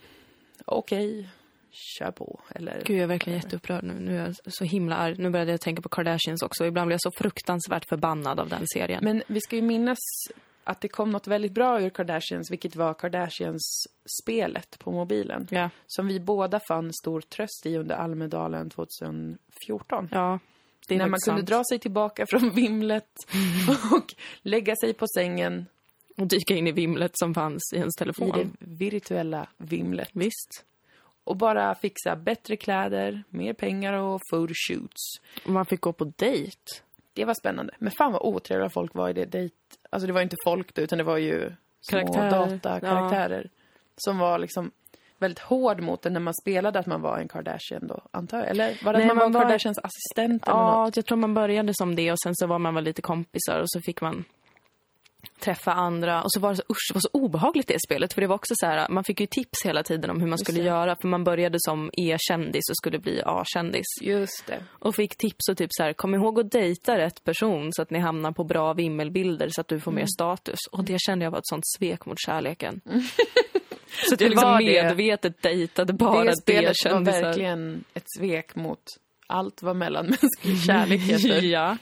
Okej. Kör på. Eller... Gud jag är verkligen jätteupprörd nu. Nu är jag så himla arg. Nu började jag tänka på Kardashians också. Ibland blir jag så fruktansvärt förbannad av den serien. Men vi ska ju minnas att det kom något väldigt bra ur Kardashians, vilket var Kardashians-spelet på mobilen. Ja, Som vi båda fann stor tröst i under Almedalen 2014. ja. Det är När man faktiskt kunde sant. dra sig tillbaka från vimlet och lägga sig på sängen Och dyka in i vimlet som fanns i ens i telefon. det virtuella vimlet. Visst. Och bara fixa bättre kläder, mer pengar och photoshoots. Man fick gå på dejt. Det var spännande. Men fan vad otrevliga folk var i det dejt... Alltså det var inte folk då, utan det var ju små Karaktärer. datakaraktärer. Som var liksom väldigt hård mot en när man spelade att man var en Kardashian då, antar jag. Eller var det Nej, att man, man var Kardashians assistent eller något? Ja, jag tror man började som det och sen så var man väl lite kompisar och så fick man träffa andra. Och så var det så, usch, det var så obehagligt det spelet. För det var också så här, man fick ju tips hela tiden om hur man skulle göra. För man började som E-kändis och skulle bli A-kändis. Just det. Och fick tips och typ så här, kom ihåg att dejta rätt person så att ni hamnar på bra vimmelbilder så att du får Mm. mer status. Och det kände jag var ett sånt svek mot kärleken. så att jag liksom det. medvetet dejtade bara det spelet var verkligen ett svek mot allt vad mellanmänsklig kärlek heter. ja.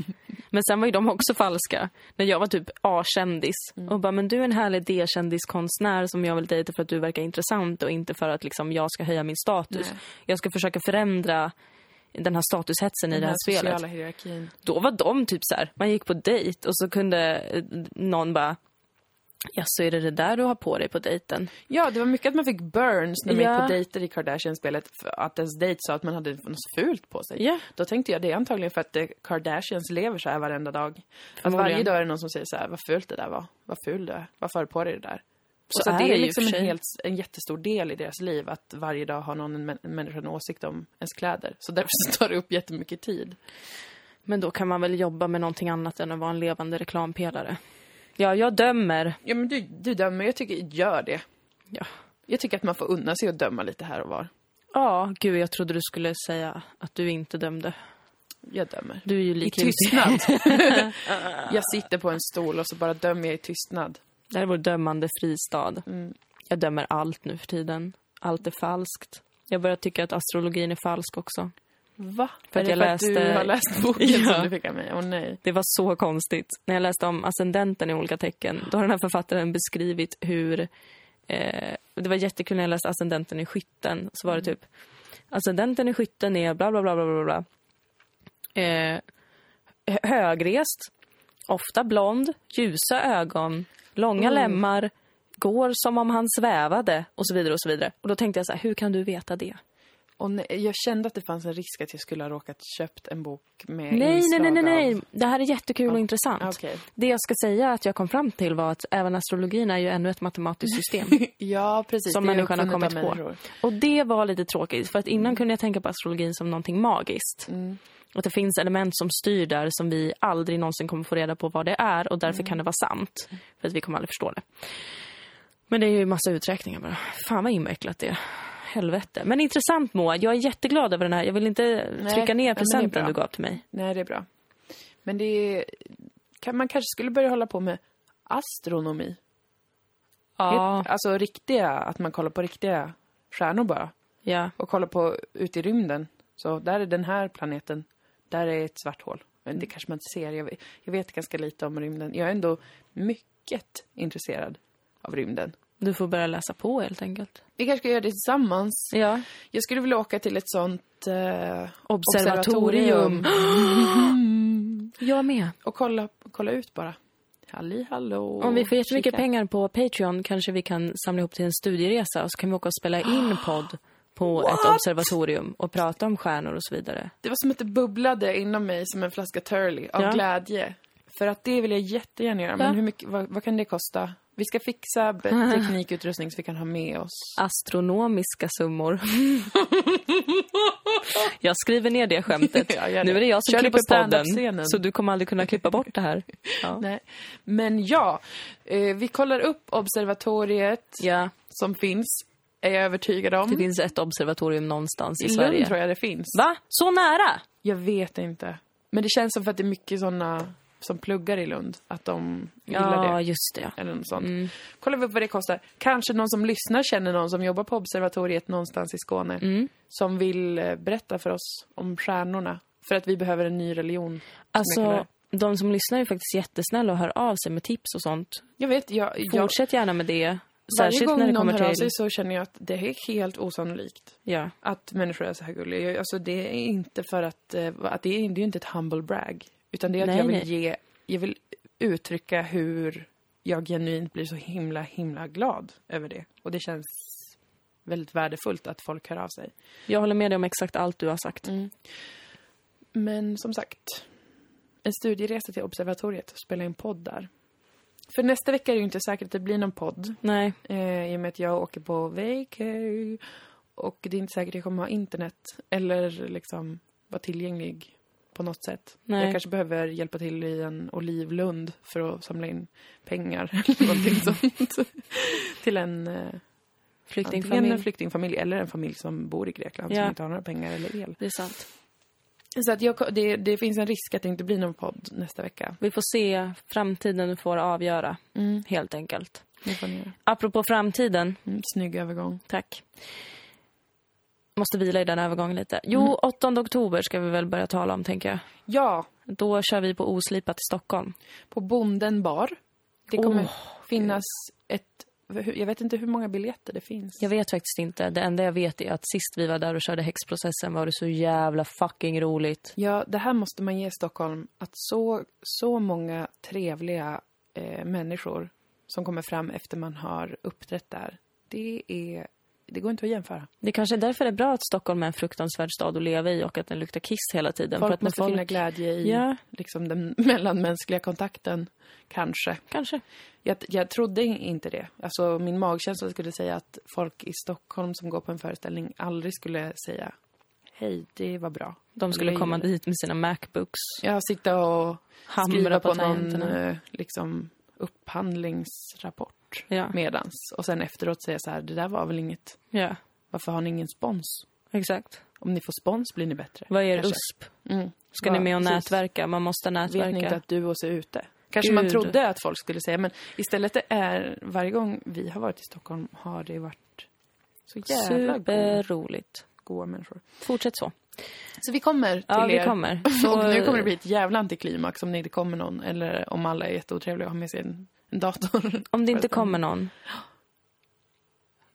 Men sen var ju de också falska. När jag var typ A-kändis Mm. och bara, men du är en härlig D-kändiskonstnär som jag vill dejta för att du verkar intressant och inte för att liksom jag ska höja min status. Nej. Jag ska försöka förändra den här statushetsen i Den det här spelet. hierarkin. Då var de typ så här, man gick på dejt och så kunde eh, någon bara, ja så är det det där du har på dig på dejten? Ja, det var mycket att man fick burns när man Ja. gick på dejter i Kardashian-spelet. Att ens dejt sa att man hade något fult på sig. Ja. Då tänkte jag det är antagligen för att eh, Kardashians lever så här varenda dag. Att varje dag är det någon som säger så här, vad fult det där var. Vad ful du är. Varför har du på dig det där? Så så är det det är liksom en, helt, en jättestor del i deras liv att varje dag har någon en, en människa en åsikt om ens kläder. Så därför tar det upp jättemycket tid. Men då kan man väl jobba med någonting annat än att vara en levande reklampelare. Ja, jag dömer. Ja men du, du dömer, jag tycker, gör det. Ja. Jag tycker att man får unna sig att döma lite här och var. Ja, gud jag trodde du skulle säga att du inte dömde. Jag dömer. Du är ju I tystnad. jag sitter på en stol och så bara dömer jag i tystnad. Det här är vår dömande fristad. Mm. Jag dömer allt nu för tiden. Allt är falskt. Jag börjar tycka att astrologin är falsk också. Va? För är att det jag för att du läste- har läst boken Ja. som du fick av mig? Åh nej. Det var så konstigt. När jag läste om ascendenten i olika tecken, då har den här författaren beskrivit hur... Eh, det var jättekul när jag läste ascendenten i skytten. Så var det typ, ascendenten i skytten är bla bla bla bla bla bla. Eh, hö- högrest, ofta blond, ljusa ögon, långa Mm. lemmar, går som om han svävade och så vidare och så vidare. Och då tänkte jag så här, hur kan du veta det? Och nej, jag kände att det fanns en risk att jag skulle ha råkat köpt en bok med Nej, nej, inslag nej, nej, nej. Av... Det här är jättekul och intressant. Okej. Det jag ska säga att jag kom fram till var att även astrologin är ju ännu ett matematiskt system. Ja, precis. Som människan har kommit på. Och det var lite tråkigt, för att innan kunde jag tänka på astrologin som någonting magiskt. Att det finns element som styr där som vi aldrig någonsin kommer få reda på vad det är och därför kan det vara sant. För att vi kommer aldrig förstå det. Men det är ju massa uträkningar bara. Fan vad invecklat det är. Helvete. Men intressant Moa, jag är jätteglad över den här. Jag vill inte Nej, trycka ner presenten du gav till mig. Nej, det är bra. Men det är... Kan, man kanske skulle börja hålla på med astronomi. Ja, Alltså riktiga, att man kollar på riktiga stjärnor bara. ja. Och kollar på ut i rymden. Så där är den här planeten. Där är ett svart hål. Men det kanske man inte ser. Jag vet, jag vet ganska lite om rymden. Jag är ändå mycket intresserad av rymden. Du får börja läsa på helt enkelt. Vi kanske ska göra det tillsammans. Ja. Jag skulle vilja åka till ett sånt eh, Observatorium. Jag med. och kolla, kolla ut bara. Halli hallå. Om vi får jättemycket Kika. pengar på Patreon kanske vi kan samla ihop till en studieresa och så kan vi åka och spela in podd på ett observatorium och prata om stjärnor och så vidare. Det var som att det bubblade inom mig som en flaska Turley av Ja. glädje. För att det vill jag jättegärna göra. Men Ja. hur mycket, vad, vad kan det kosta? Vi ska fixa teknikutrustning så vi kan ha med oss. Astronomiska summor. jag skriver ner det skämtet. Ja, nu är det jag som Kör klipper podden. Så du kommer aldrig kunna klippa bort det här. Ja. Nej. Men ja, eh, vi kollar upp observatoriet ja, som finns, är jag övertygad om. det finns ett observatorium någonstans i, I Sverige. Lund tror jag det finns. Va? Så nära? Jag vet inte. Men det känns som för att det är mycket såna som pluggar i Lund, att de gillar Ja, det. just det. Eller något sånt. Mm. Kollar vi upp vad det kostar. Kanske någon som lyssnar känner någon som jobbar på observatoriet någonstans i Skåne. Mm. Som vill eh, berätta för oss om stjärnorna. För att vi behöver en ny religion. Alltså, de som lyssnar är faktiskt jättesnälla och hör av sig med tips och sånt. Jag vet, jag, jag, Fortsätt gärna med det. varje Särskilt gång när det någon hör av till... sig så känner jag att det är helt osannolikt. Ja. Att människor är så här gulliga. Alltså det är inte för att, eh, att det, är, det är inte ett humble brag. Utan det är att Nej, jag vill nej. ge, jag vill uttrycka hur jag genuint blir så himla, himla glad över det. Och det känns väldigt värdefullt att folk hör av sig. Jag håller med dig om exakt allt du har sagt. Men som sagt, en studieresa till observatoriet och spela in podd där. För nästa vecka är det ju inte säkert att det blir någon podd. Nej. Eh, I och med att jag åker på vacay. Och det är inte säkert att jag kommer ha internet. Eller liksom vara tillgänglig på något sätt. Nej. Jag kanske behöver hjälpa till i en olivlund för att samla in pengar eller någonting sånt. till en eh, antingen Flyktingfamilj. en flyktingfamilj eller en familj som bor i Grekland Ja. som inte har några pengar eller el. Det är sant. Så att jag, det, det finns en risk att det inte blir någon podd nästa vecka. Vi får se. Framtiden får avgöra, Mm. helt enkelt. Det får ni göra. Apropå framtiden, Mm, snygg övergång. tack. Måste vila i den övergången lite. Jo, 8 oktober ska vi väl börja tala om, tänker jag. Ja, Då kör vi på Oslipat i Stockholm. på Bonden bar. Det kommer Åh, finnas ett... Jag vet inte hur många biljetter det finns. Jag vet faktiskt inte. Det enda jag vet är att sist vi var där och körde häxprocessen var det så jävla fucking roligt. Ja, det här måste man ge Stockholm. Att så, så många trevliga eh, människor som kommer fram efter man har uppträtt där. Det är... Det går inte att jämföra. Det kanske är därför det är bra att Stockholm är en fruktansvärd stad att leva i och att den luktar kiss hela tiden. Folk för att måste finna glädje i Ja. liksom den mellanmänskliga kontakten, kanske. Kanske. Jag, jag trodde inte det. Alltså, min magkänsla skulle säga att folk i Stockholm som går på en föreställning aldrig skulle säga Hej, det var bra. De skulle komma dit med sina Macbooks. Ja, sitta och Hamra skriva på på, någon eh, liksom, upphandlingsrapport Ja. medans. Och sen efteråt säga så här, det där var väl inget. ja, Varför har ni ingen spons? exakt. Om ni får spons blir ni bättre. Vad är er Kanske. USP? Mm. Ska Ja, ni med och precis. nätverka? Man måste Vet ni inte nätverka. att du och är ute? Kanske Gud. man trodde att folk skulle säga, men istället är varje gång vi har varit i Stockholm har det varit så jävla Superroligt. goa människor. Fortsätt så. Så vi kommer till Ja, vi er. kommer. Och nu kommer det bli ett jävla antiklimax om det inte kommer någon. Eller om alla är jätteotrevliga och har med sig en dator. Om det inte kommer någon,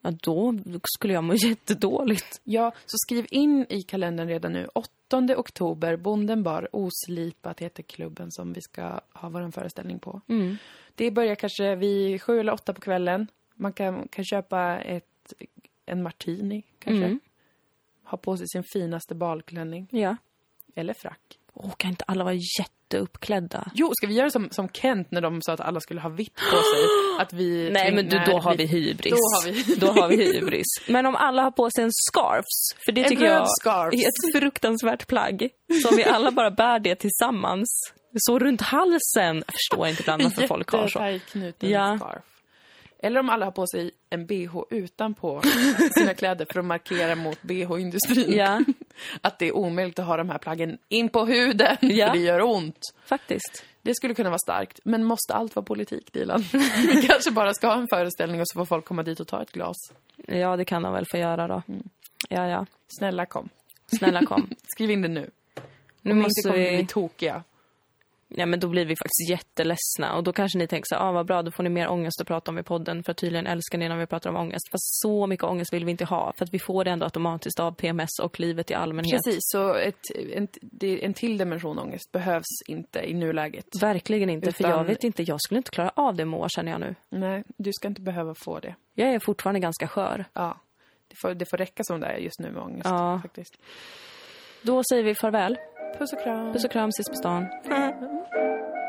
ja, då skulle jag må jättedåligt. Ja, så skriv in i kalendern redan nu. 8 oktober, Bonden bar, Oslipat heter klubben som vi ska ha vår föreställning på. Mm. Det börjar kanske vid sju eller åtta på kvällen. Man kan, kan köpa ett, en martini, kanske. Mm. Ha på sig sin finaste balklänning. Ja. Eller frack. Åh, kan inte alla vara jätteuppklädda? Jo, ska vi göra som, som Kent när de sa att alla skulle ha vitt på sig? Att vi... Nej, men du, då har vi hybris. Då har vi Då har vi hybris. Men om alla har på sig en scarfs, för det En tycker jag scarf. är ett fruktansvärt plagg. Så om vi alla bara bär det tillsammans, så runt halsen. Jag förstår inte ibland varför folk har så. Jättetajtknuten Ja. scarf. Eller om alla har på sig en bh utanpå sina kläder för att markera mot bh-industrin. Ja, Att det är omöjligt att ha de här plaggen in på huden, Ja. för det gör ont. faktiskt. Det skulle kunna vara starkt. Men måste allt vara politik, Dilan? Vi kanske bara ska ha en föreställning och så får folk komma dit och ta ett glas. Ja, det kan de väl få göra då. Ja, ja. Snälla kom. Snälla kom. Skriv in det nu. Nu Om inte måste kommer vi vi... bli tokiga. Ja, men då blir vi faktiskt jätteledsna. Och då kanske ni tänker så här, ah, vad bra, då får ni mer ångest att prata om i podden. För tydligen älskar ni när vi pratar om ångest. Fast så mycket ångest vill vi inte ha. För att vi får det ändå automatiskt av PMS och livet i allmänhet. Precis, så ett, en, en till dimension ångest behövs inte i nuläget. Verkligen inte, för Utan- jag vet inte, jag skulle inte klara av det må känner jag nu. Nej, du ska inte behöva få det. Jag är fortfarande ganska skör. Ja. Det får, det får räcka som det är just nu med ångest. Ja. Faktiskt. Då säger vi farväl. Puss och kram. Puss och kram, ses på stan.